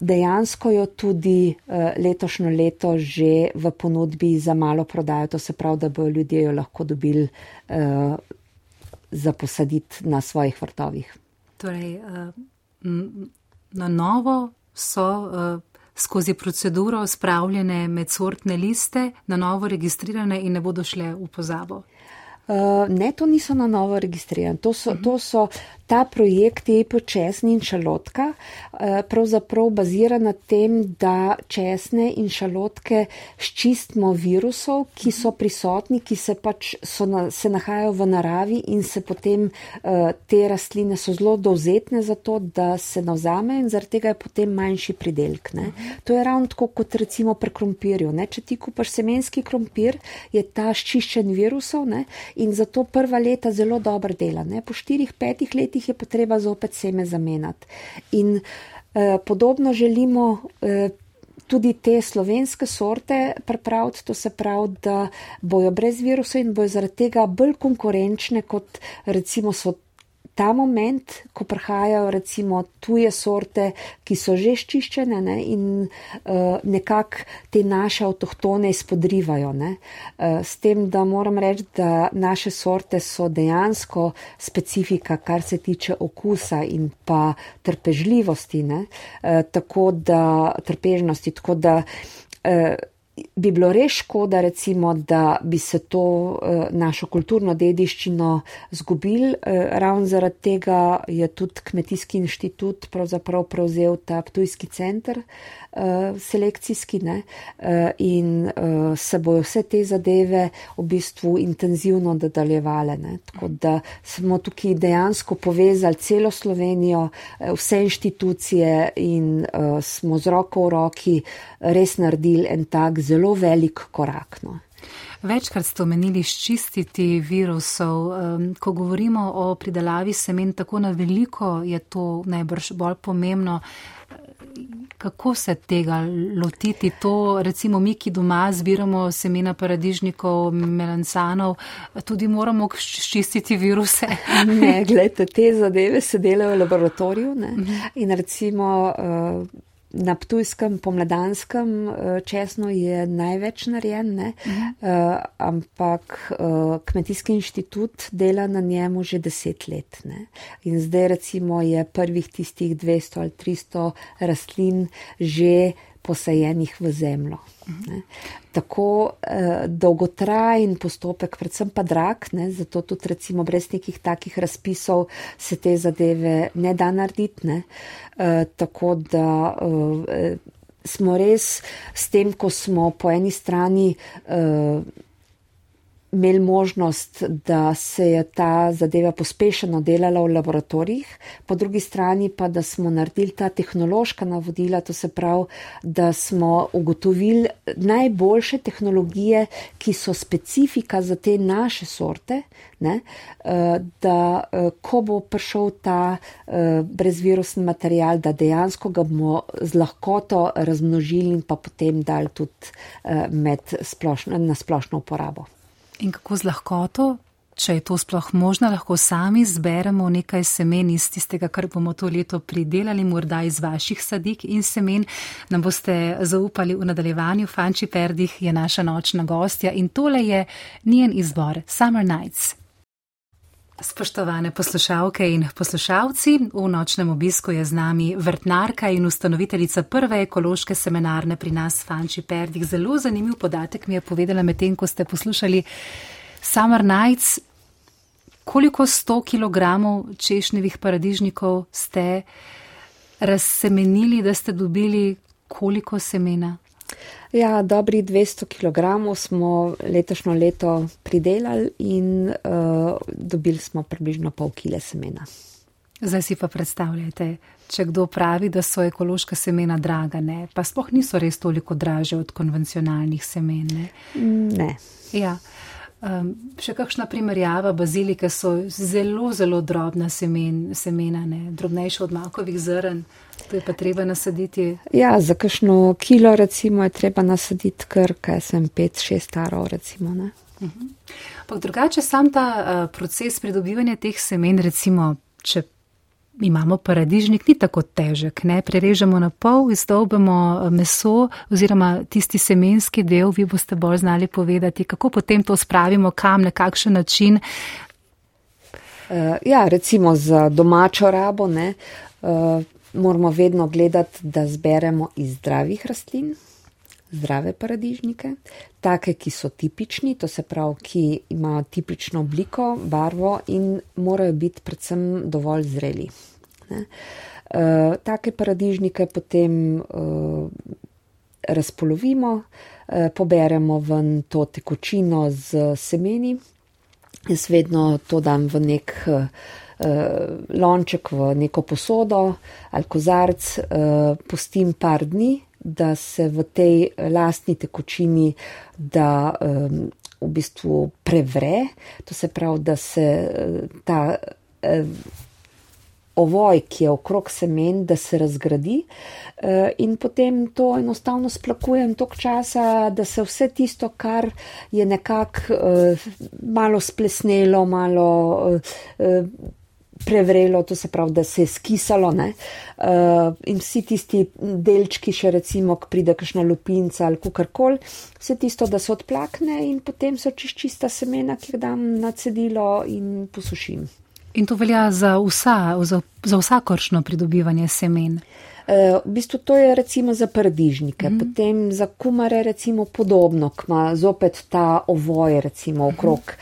dejansko jo tudi uh, letošnjo leto že v ponudbi za malo prodajo, to se pravi, da bojo ljudje jo lahko dobili uh, za posaditi na svojih vrtovih. Torej, uh, na novo so skozi proceduro spravljene med sortne liste, na novo registrirane in ne bodo šle v pozabo. Uh, ne, to niso na novo registrirane. To so, uh -huh. to so ta projekt Epo česni in šalotka eh, pravzaprav bazira na tem, da česne in šalotke ščistimo virusov, ki so prisotni, ki se pač so na, se nahajajo v naravi in se potem eh, te rastline so zelo dovzetne za to, da se navzame in zaradi tega je potem manjši pridelk. Ne. To je ravno tako kot recimo pri krompirju. Ne. Če ti kupaš semenski krompir, je ta ščiščen virusov ne, in zato prva leta zelo dobro dela. Ne. Po štirih, petih letih je potreba zopet seme zamenjati. In eh, podobno želimo eh, tudi te slovenske sorte pripraviti, to se pravi, da bojo brez virusa in bojo zaradi tega bolj konkurenčne kot recimo so ta moment, ko prihajajo recimo tuje sorte, ki so že ščiščene ne, in uh, nekako te naše avtohtone izpodrivajo. Ne. Uh, s tem, da moram reči, da naše sorte so dejansko specifika, kar se tiče okusa in pa trpežljivosti, ne, uh, tako da trpežnosti, tako da. Uh, bi bilo res škoda, recimo, da bi se to uh, našo kulturno dediščino zgubili. Uh, ravno zaradi tega je tudi Kmetijski inštitut pravzaprav prevzel ta Ptujski center selekcijski ne, uh, in uh, se bojo vse te zadeve v bistvu intenzivno nadaljevale. Tako da smo tukaj dejansko povezali celo Slovenijo, vse inštitucije in smo z roko v roki res naredili en tak zelo velik korak. No. Večkrat ste omenili ščistiti virusov. Ko govorimo o pridelavi semen, tako na veliko je to najbrž bolj pomembno. Kako se tega lotiti? To recimo mi, ki doma zbiramo semena paradižnikov, melancanov, tudi moramo ščistiti viruse? Ne, gledajte, te zadeve se delajo v laboratoriju ne? Mhm. in recimo. Uh, na Ptujskem pomladanskem eh, česnu je največ narejen, -huh. uh, ampak uh, Kmetijski inštitut dela na njemu že deset let. Ne? In zdaj recimo je prvih tistih 200 ali 300 rastlin že posajenih v zemljo. Ne. Tako eh, dolgotrajen postopek, predvsem pa drag, ne, zato tudi recimo brez nekih takih razpisov se te zadeve ne da narediti. Ne. Eh, tako da eh, smo res s tem, ko smo po eni strani. Eh, imeli možnost, da se je ta zadeva pospešeno delala v laboratorijih, po drugi strani pa, da smo naredili ta tehnološka navodila, to se pravi, da smo ugotovili najboljše tehnologije, ki so specifika za te naše sorte, ne, eh, da eh, ko bo prišel ta eh, brezvirusni material, da dejansko ga bomo z lahkoto razmnožili in pa potem dali tudi med splošno, na splošno uporabo. In kako z lahkoto, če je to sploh možno, lahko sami zberemo nekaj semen iz tistega, kar bomo to leto pridelali, morda iz vaših sadik in semen, nam boste zaupali v nadaljevanju. Fanči Perdih je naša nočna gostja in tole je njen izbor Summer Nights. Spoštovane poslušalke in poslušalci, v nočnem obisku je z nami vrtnarka in ustanoviteljica prve ekološke seminarne pri nas, Fanči Perdik. Zelo zanimiv podatek mi je povedala medtem, ko ste poslušali Summer Nights. Koliko 100 kg češnjevih paradižnikov ste razsemenili, da ste dobili koliko semena? Ja, dobri 200 kg smo letošnjo leto pridelali in uh, dobili smo približno pol kile semena. Zdaj si pa predstavljajte, če kdo pravi, da so ekološka semena draga, ne? pa spoh niso res toliko draže od konvencionalnih semen. Ne. ne. Ja. Um, še kakšna primerjava, bazilike so zelo, zelo drobna semen, semena, ne? drobnejše od makovih zrn, to je pa treba nasaditi. Ja, za kakšno kilo recimo je treba nasaditi kar, kaj sem, pet, šest starov recimo. Uh mhm. -huh. Pa drugače sam ta uh, proces pridobivanja teh semen, recimo, če imamo paradižnik, ni tako težek. Ne? Prerežemo na pol, izdolbemo eh, meso oziroma tisti semenski del, vi boste bolj znali povedati, kako potem to spravimo, kam, na kakšen način. Uh, ja, recimo za domačo rabo ne, uh, moramo vedno gledati, da zberemo iz zdravih rastlin. Zdrave paradižnike, take, ki so tipični, to se pravi, ki imajo tipično obliko, barvo in morajo biti predvsem dovolj zreli. Uh, take paradižnike potem uh, razpolovimo, uh, poberemo ven to tekočino z semeni. Jaz vedno to dam v nek uh, lonček, v neko posodo ali kozarc, uh, pustim par dni, da se v tej lastni tekočini da um, v bistvu prevre, to se pravi, da se uh, ta. Uh, ovoj, ki je okrog semen, da se razgradi, eh, in potem to enostavno splakujem tok časa, da se vse tisto, kar je nekako eh, malo splesnelo, malo eh, prevrelo, to se pravi, da se je skisalo, ne? in vsi tisti delčki, še recimo, ki pride kakšna lupinca ali kukarkoli, vse tisto, da se odplakne in potem so čist čista semena, ki jih dam na cedilo in posušim. In to velja za, vsa, za, za vsakoršno pridobivanje semen. E, v bistvu to je recimo za paradižnike, mm potem za kumare recimo podobno, kma zopet ta ovoj recimo okrog.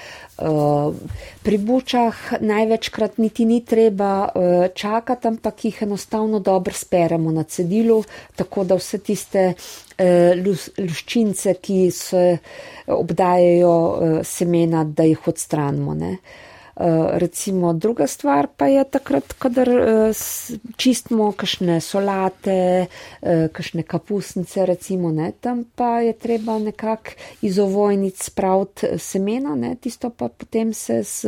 Pri bučah največkrat niti ni treba e, čakati, ampak jih enostavno dobro speremo na cedilu, tako da vse tiste e, luščince, ki se obdajajo semena, da jih odstranimo. Ne. Eh, recimo druga stvar pa je takrat, kadar eh, čistimo kakšne solate, eh, kakšne kapusnice, recimo, ne, tam pa je treba nekako iz ovojnic spraviti semena, ne, tisto pa potem se s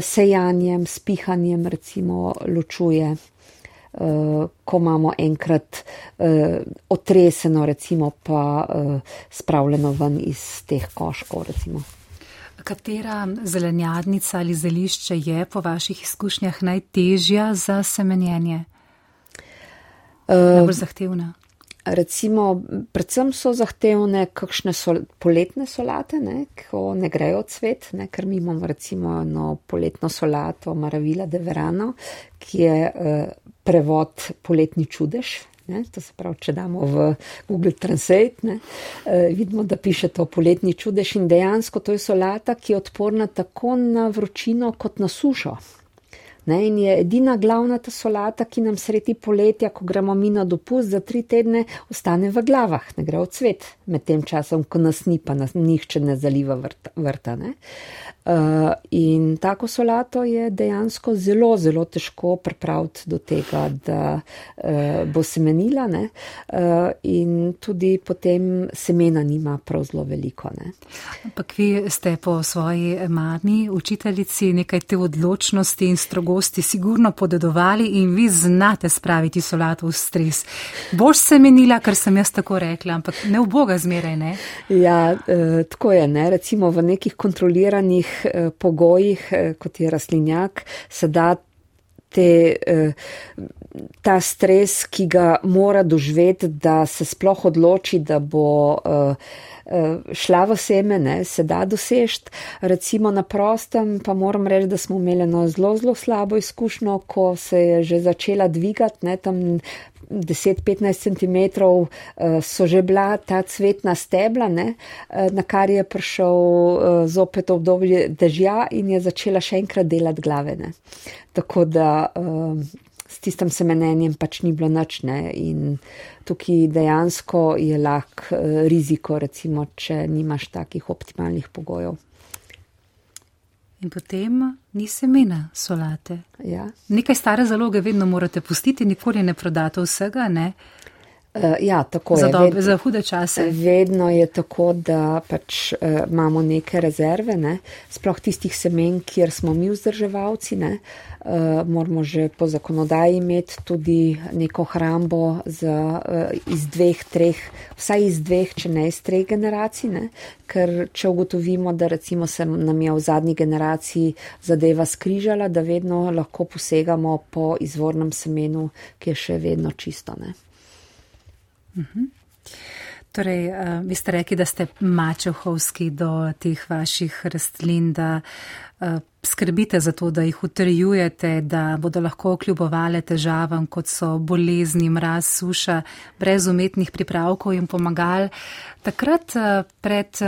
sejanjem, s pihanjem, recimo, ločuje. Uh, ko imamo enkrat uh, otreseno, recimo pa uh, spravljeno ven iz teh koškov. Recimo. Katera zelenjadnica ali zelišče je po vaših izkušnjah najtežja za semenjenje? Uh, Najbolj zahtevna. Recimo, predvsem so zahtevne kakšne sol, poletne solate, ne, ko ne grejo cvet, ne, ker mi imamo recimo eno poletno solato Maravila de Verano, ki je uh, prevod poletni čudež, Ne, to se pravi, če damo v Google Translate, ne, eh, vidimo, da piše to poletni čudež in dejansko to je solata, ki je odporna tako na vročino kot na sušo. Ne, in je edina glavna ta solata, ki nam sredi poletja, ko gremo mi na dopust za tri tedne, ostane v glavah, ne gre v cvet, med tem časom, ko nas ni, pa nas nihče ne zaliva vrta. vrta ne. Uh, in tako solato je dejansko zelo, zelo težko pripraviti do tega, da uh, bo semenila ne? Uh, in tudi potem semena nima prav zelo veliko. Ne? Ampak vi ste po svoji mami, učiteljici, nekaj te odločnosti in strogosti sigurno podedovali in vi znate spraviti solato v stres. Boš semenila, ker sem jaz tako rekla, ampak ne v boga zmeraj, ne? Ja, uh, tako je, ne? recimo v nekih kontroliranih Eh, pogojih, eh, kot je rastlinjak, se da te, eh, ta stres, ki ga mora doživeti, da se sploh odloči, da bo šla v seme, ne, se da dosežt. Recimo na prostem pa moram reči, da smo imeli eno zelo, zelo slabo izkušnjo, ko se je že začela dvigati, ne, tam 10-15 cm so že bila ta cvetna stebla, ne, na kar je prišel zopet obdobje dežja in je začela še enkrat delati glave. Ne. Tako da s tistim semenenjem pač ni bilo načne in tukaj dejansko je lahk eh, riziko, recimo, če nimaš takih optimalnih pogojev. In potem ni semena solate. Ja. Nekaj stare zaloge vedno morate pustiti, nikoli ne prodate vsega, ne? Uh, ja, tako za je. Dobe, za hude čase. Vedno je tako, da pač uh, imamo neke rezerve, ne? sploh tistih semen, kjer smo mi vzdrževalci. Ne? Uh, moramo že po zakonodaji imeti tudi neko hrambo za, uh, iz dveh, treh, vsaj iz dveh, če ne iz treh generacij. Ne? Ker če ugotovimo, da recimo se nam je v zadnji generaciji zadeva skrižala, da vedno lahko posegamo po izvornem semenu, ki je še vedno čisto. Ne? Mhm. Torej, uh, vi ste rekli, da ste mačehovski do teh vaših rastlin, da uh, skrbite za to, da jih utrjujete, da bodo lahko kljubovale težavam, kot so bolezni, mraz, suša, brez umetnih pripravkov in pomagal. Takrat uh, pred,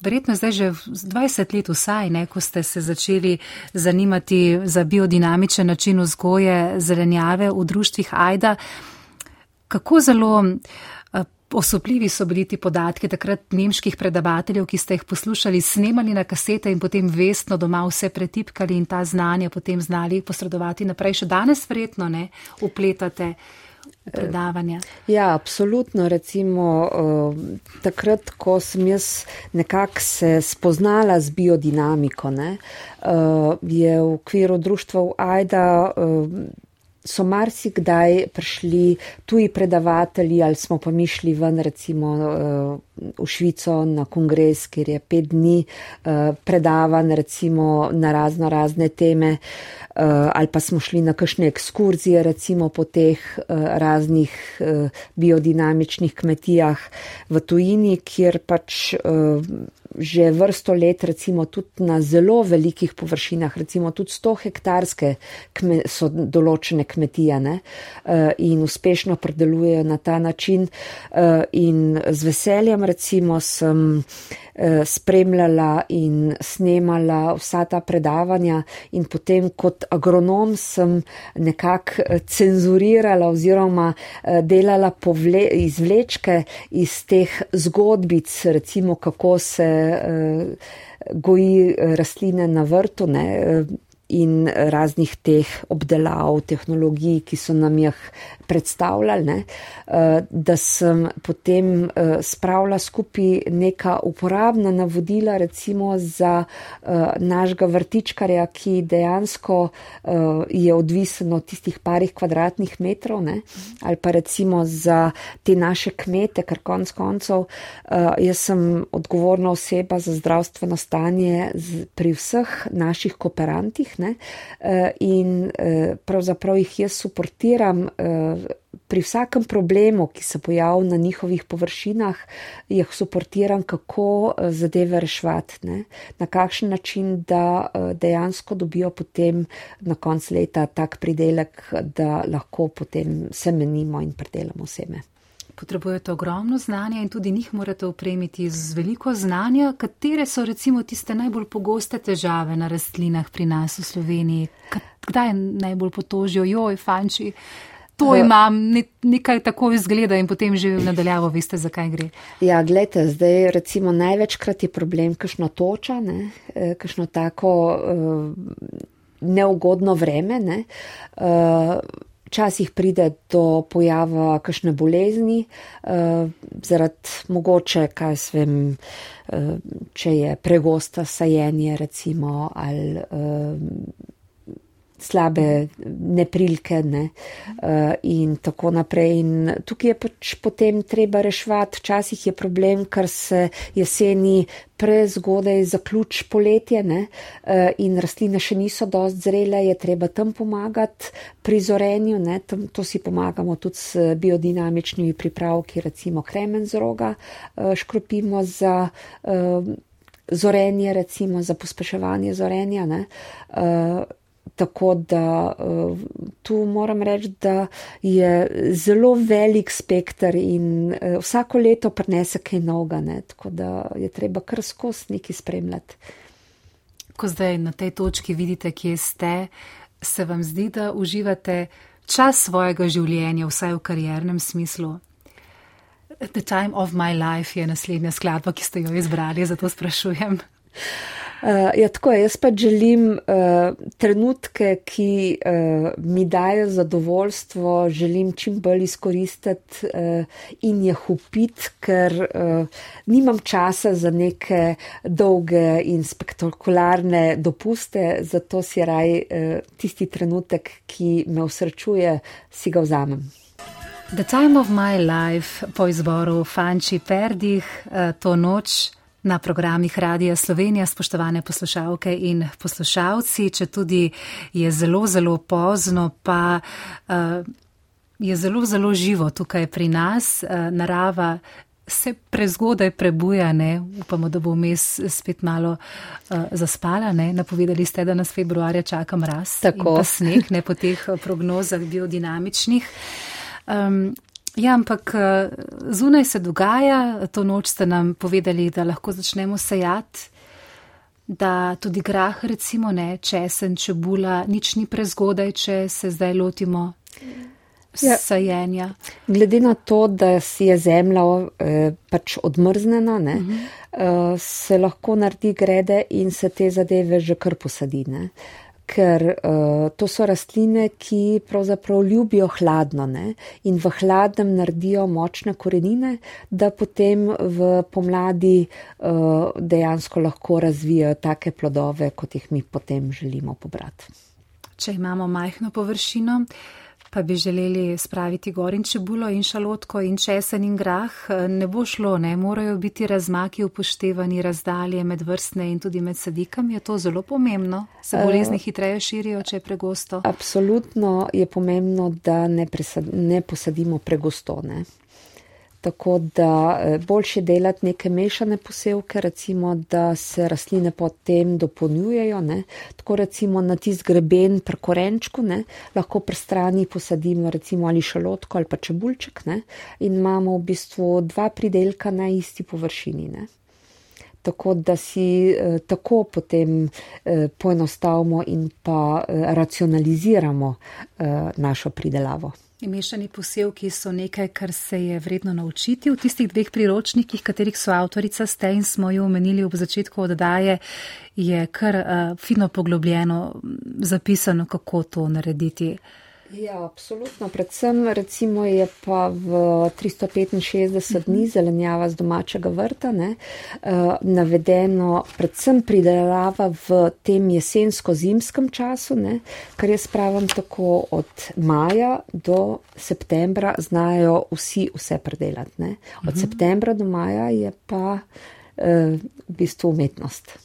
verjetno zdaj že 20 let vsaj, ne, ko ste se začeli zanimati za biodinamičen način vzgoje zelenjave v društvih Aida, kako zelo eh, osupljivi so bili ti podatki takrat nemških predavateljev, ki ste jih poslušali, snemali na kasete in potem vestno doma vse pretipkali in ta znanja potem znali posredovati naprej. Še danes verjetno ne upletate. Predavanja. Ja, absolutno. Recimo, uh, takrat, ko sem jaz nekako se spoznala z biodinamiko, ne, je v okviru društva AIDA. Uh, so marsikdaj prišli tuji predavatelji ali smo pa mišli ven recimo eh, v Švico na kongres, kjer je pet dni eh, predavan recimo na razno razne teme eh, ali pa smo šli na kakšne ekskurzije recimo po teh raznih biodinamičnih kmetijah v tujini, kjer pač že vrsto let, recimo tudi na zelo velikih površinah, recimo tudi 100 hektarske kme, so določene kmetije ne, eh, in uspešno predelujejo na ta način. Eh, in z veseljem recimo sem Eh, spremljala in snemala vsa ta predavanja in potem kot agronom sem nekako cenzurirala oziroma delala povle, izvlečke iz teh zgodbic, recimo kako se goji rastline na vrtu. Ne, in raznih teh obdelav, tehnologij, ki so nam jih predstavljali, ne, eh, da sem potem eh, spravila skupaj neka uporabna navodila, recimo za eh, našega vrtičkarja, ki dejansko je odvisen od tistih parih kvadratnih metrov, ne, ali pa recimo za te naše kmete, ker konc koncev jaz sem odgovorna oseba za zdravstveno stanje pri vseh naših kooperantih, ne, in pravzaprav jih jaz suportiram pri vsakem problemu, ki se pojavi na njihovih površinah, jih suportiram, kako eh, zadeve rešvati, ne? na kakšen način, da eh, dejansko dobijo potem na konc leta tak pridelek, da lahko potem semenimo in predelamo seme. Potrebujete ogromno znanja in tudi njih morate opremiti z veliko znanja. Katere so recimo tiste najbolj pogoste težave na rastlinah pri nas v Sloveniji? Kdaj najbolj potožijo, joj, fanči, to imam, nekaj tako izgleda in potem že v nadaljavo veste, zakaj gre. Ja, gledajte, zdaj recimo največkrat je problem kakšno toča, ne, e, kakšno tako uh, neugodno vreme. Ne. Včasih pride do pojava kakšne bolezni, uh, zaradi mogoče, kaj s vem, uh, če je pregosta sajenje, recimo, ali uh, slabe neprilke ne, uh, in tako naprej. In tukaj je pač potem treba reševati. Včasih je problem, ker se jeseni prezgodaj zaključ poletje ne, uh, in rastline še niso dost zrele, je treba tam pomagati pri zorenju. Tam, to si pomagamo tudi s biodinamičnimi pripravki, recimo kremen z roga, uh, škropimo za. Uh, Zorenje, recimo za pospeševanje zorenja. Uh, Tako da uh, tu moram reči, da je zelo velik spektr in uh, vsako leto prinese kaj novega, ne? tako da je treba kar skozi neki spremljati. Ko zdaj na tej točki vidite, kje ste, se vam zdi, da uživate čas svojega življenja, vsaj v kariernem smislu? The time of my life je naslednja skladba, ki ste jo izbrali, zato sprašujem. Uh, ja, tako je. Jaz pa želim uh, trenutke, ki uh, mi dajo zadovoljstvo, želim čim bolj izkoristiti uh, in jih upiti, ker uh, nimam časa za neke dolge in spektakularne dopuste, zato si raj uh, tisti trenutek, ki me usrečuje, si ga vzamem. The time of my life po izboru Fanči Perdih, uh, to noč na programih Radia Slovenija, spoštovane poslušalke in poslušalci, če tudi je zelo, zelo pozno, pa uh, je zelo, zelo živo tukaj pri nas. Uh, narava se prezgodaj prebuja, ne? upamo, da bo vmes spet malo uh, zaspala. Ne? Napovedali ste, da nas februarja čaka mraz. Tako. Sneg, ne po teh prognozah biodinamičnih. Um, Ja, ampak eh, zunaj se dogaja, to noč ste nam povedali, da lahko začnemo sejati, da tudi grah, recimo, ne, česen, čebula, nič ni prezgodaj, če se zdaj lotimo ja. sajenja. Glede na to, da si je zemlja eh, pač odmrznjena, uh -huh. eh, se lahko naredi grede in se te zadeve že kar posadine. Eh, ker uh, to so rastline, ki pravzaprav ljubijo hladno ne? in v hladnem naredijo močne korenine, da potem v pomladi uh, dejansko lahko razvijajo take plodove, kot jih mi potem želimo pobrati. Če imamo majhno površino, uh, pa bi želeli spraviti gor in čebulo in šalotko in česen in grah, ne bo šlo, ne morajo biti razmaki upoštevani, razdalje med vrstne in tudi med sadikami. Je to zelo pomembno? Se bolezni uh, hitreje širijo, če je pregosto? Absolutno je pomembno, da ne, presad, ne posadimo pregosto. Tako da eh, boljše delati neke mešane posevke, recimo, da se rastline potem dopolnjujejo. Ne. Tako recimo na tist greben pri korenčku, ne, lahko pri strani posadimo recimo ali šalotko ali pa čebulček ne, in imamo v bistvu dva pridelka na isti površini. Ne. Tako da si eh, tako potem eh, poenostavimo in pa eh, racionaliziramo eh, našo pridelavo. Mešani posevki so nekaj, kar se je vredno naučiti v tistih dveh priročnikih, katerih so avtorica ste in smo jo omenili v začetku oddaje, je kar uh, fino poglobljeno zapisano, kako to narediti. Ja, absolutno. Predvsem recimo je pa v 365 dni zelenjava z domačega vrta ne, uh, navedeno predvsem pridelava v tem jesensko-zimskem času, ne, kar jaz pravim tako od maja do septembra znajo vsi vse predelati. Ne. Od uhum. septembra do maja je pa uh, v bistvu umetnost,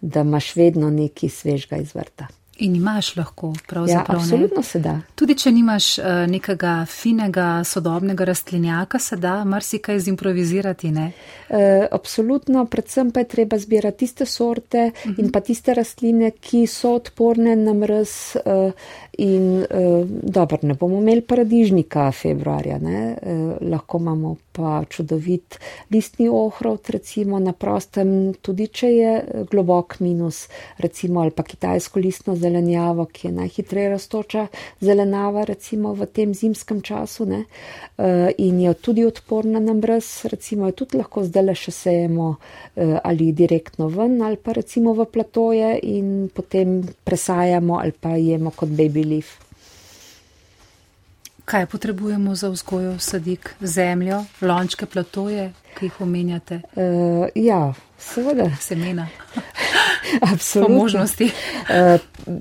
da imaš vedno nekaj svežga iz vrta. In imaš lahko, pravzaprav. Ja, absolutno se da. Tudi, če nimaš uh, nekega finega, sodobnega rastlinjaka, se da marsikaj zimprovizirati, ne? Uh, absolutno, predvsem pa je treba zbirati tiste sorte uh -huh. in pa tiste rastline, ki so odporne na mrz uh, in uh, dobro, ne bomo imeli paradižnika februarja, ne? Uh, lahko imamo pa čudovit listni ohrov, recimo na prostem, tudi če je globok minus, recimo ali pa kitajsko listno zelenjavo, ki je najhitreje raztoča zelenjava, recimo v tem zimskem času ne, uh, in je tudi odporna na mrz, recimo jo tudi lahko zdaj le še sejemo uh, ali direktno ven ali pa recimo v platoje in potem presajamo ali pa jemo kot baby leaf. Kaj potrebujemo za vzgojo sadik? Zemljo, lončke, platoje, ki jih omenjate? Uh, ja, seveda. Semena. Absolutno. Po možnosti. Uh,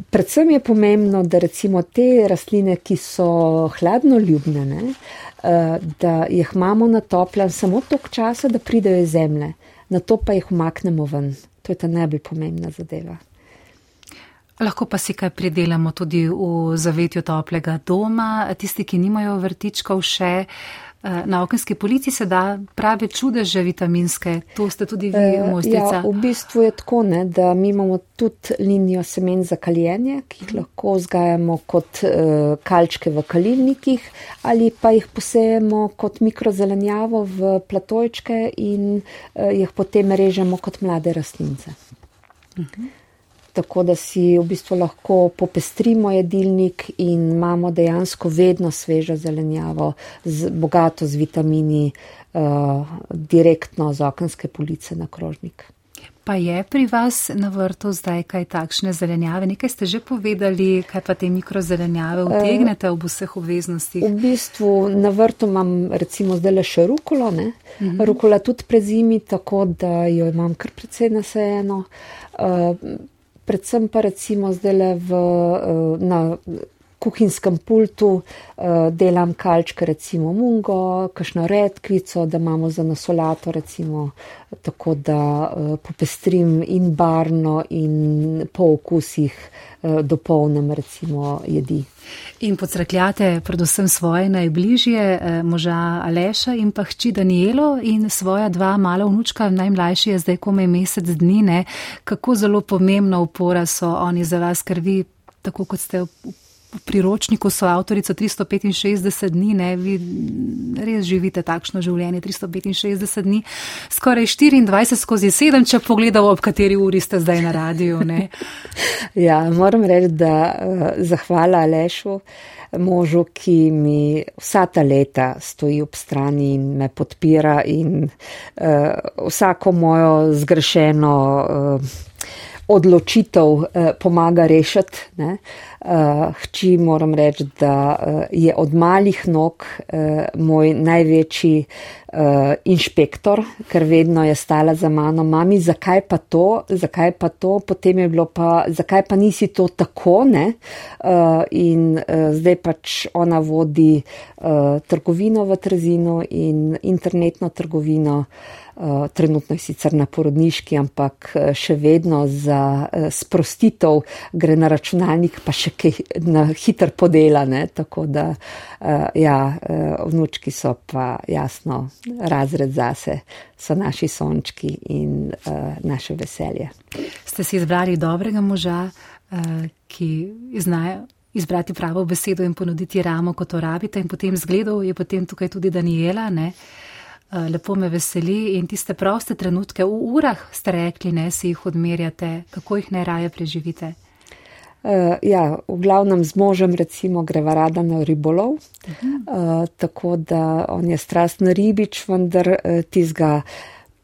predvsem je pomembno, da recimo te rastline, ki so hladno ljubne, ne, uh, da jih imamo na toplem samo toliko časa, da pridejo iz zemlje, na to pa jih umaknemo ven. To je ta najbolj pomembna zadeva. Lahko pa si kaj pridelamo tudi v zavetju toplega doma. Tisti, ki nimajo vrtičkov še eh, na okenski polici, se da prave čudeže vitaminske. To ste tudi vi, Eh, mojstrica. Ja, v bistvu je tako, ne, da mi imamo tudi linijo semen za kaljenje, ki jih lahko vzgajamo kot uh, kalčke v kalivnikih ali pa jih posejemo kot mikrozelenjavo v platojčke in jih potem režemo kot mlade rastlince. Tako da si v bistvu lahko popestrimo jedilnik in imamo dejansko vedno svežo zelenjavo, z, bogato z vitamini, uh, direktno z okenske police na krožnik. Pa je pri vas na vrtu zdaj kaj takšne zelenjave? Nekaj ste že povedali, kaj pa te mikrozelenjave vtegnete ob vseh obveznostih? V bistvu na vrtu imam recimo zdaj le še rukolo, ne? Rukola tudi prezimi, tako da jo imam kar precej nasajeno. Uh, predvsem pa recimo zdaj le uh, na kuhinskem pultu uh, delam kalčke, recimo mungo, kakšno redkvico, da imamo za nasolato, recimo, tako da uh, popestrim in barno in po okusih dopolnem recimo jedi. In podsrekljate predvsem svoje najbližje, eh, moža Aleša in pa hči Danielo in svoja dva mala vnučka, najmlajši je zdaj komaj mesec dni, ne? kako zelo pomembna upora so oni za vas, ker vi, tako kot ste v priročniku, so avtorico 365 dni, ne, vi res živite takšno življenje 365 dni, skoraj 24 skozi 7, če pogledamo, ob kateri uri ste zdaj na radiju. Ne? Ja, moram reči, da uh, zahvala Alešu, možu, ki mi vsa ta leta stoji ob strani in me podpira in uh, vsako mojo zgrešeno uh, odločitev uh, pomaga rešiti. Ne? Uh, hči moram reči, da uh, je od malih nog uh, moj največji uh, inšpektor, ker vedno je stala za mano, mami, zakaj pa to, zakaj pa to, potem je bilo pa, zakaj pa nisi to tako, ne? Uh, in uh, zdaj pač ona vodi uh, trgovino v Trzinu in internetno trgovino. Uh, trenutno je sicer na porodniški, ampak uh, še vedno za uh, sprostitev gre na računalnik, pa še kaj na hiter podelane. Tako da, uh, ja, uh, vnučki so pa jasno razred zase, so naši sončki in uh, naše veselje. Ste si izbrali dobrega moža, uh, ki znajo izbrati pravo besedo in ponuditi ramo, kot to rabite, in potem zgledov je potem tukaj tudi Daniela. Ne? Lepo me veseli in tiste proste trenutke v urah ste rekli, ne si jih odmerjate, kako jih najraje preživite. Uh, ja, v glavnem z možem recimo greva rada na ribolov, uh -huh. uh, tako da on je strastno ribič, vendar uh, tizga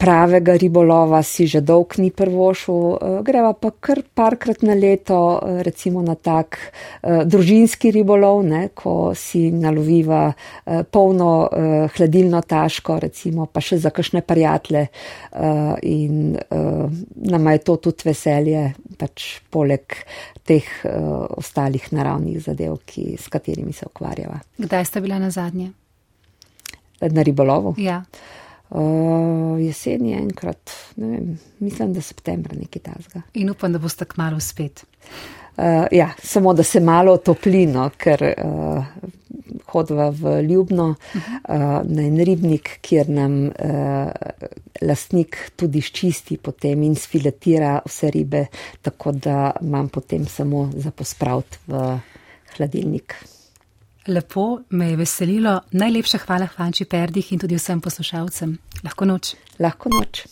pravega ribolova si že dolg ni prvošel, uh, greva pa kar parkrat na leto uh, recimo na tak uh, družinski ribolov, ne, ko si naloviva polno hladilno taško, recimo pa še za kakšne prijatelje in nama je to tudi veselje, pač poleg teh ostalih naravnih zadev, ki, s katerimi se ukvarjava. Kdaj ste bila na zadnje? Na ribolovu? Ja. Uh, jeseni enkrat, ne vem, mislim, da septembra nekaj tazga. In upam, da boste kmalo spet. Uh, ja, samo da se malo toplino, ker uh, hodva v Ljubno uh, na en ribnik, kjer nam uh, lastnik tudi ščisti potem in sfiletira vse ribe, tako da imam potem samo za pospraviti v hladilnik. Lepo me je veselilo. Najlepša hvala Hvanči Perdih in tudi vsem poslušalcem. Lahko noč. Lahko noč.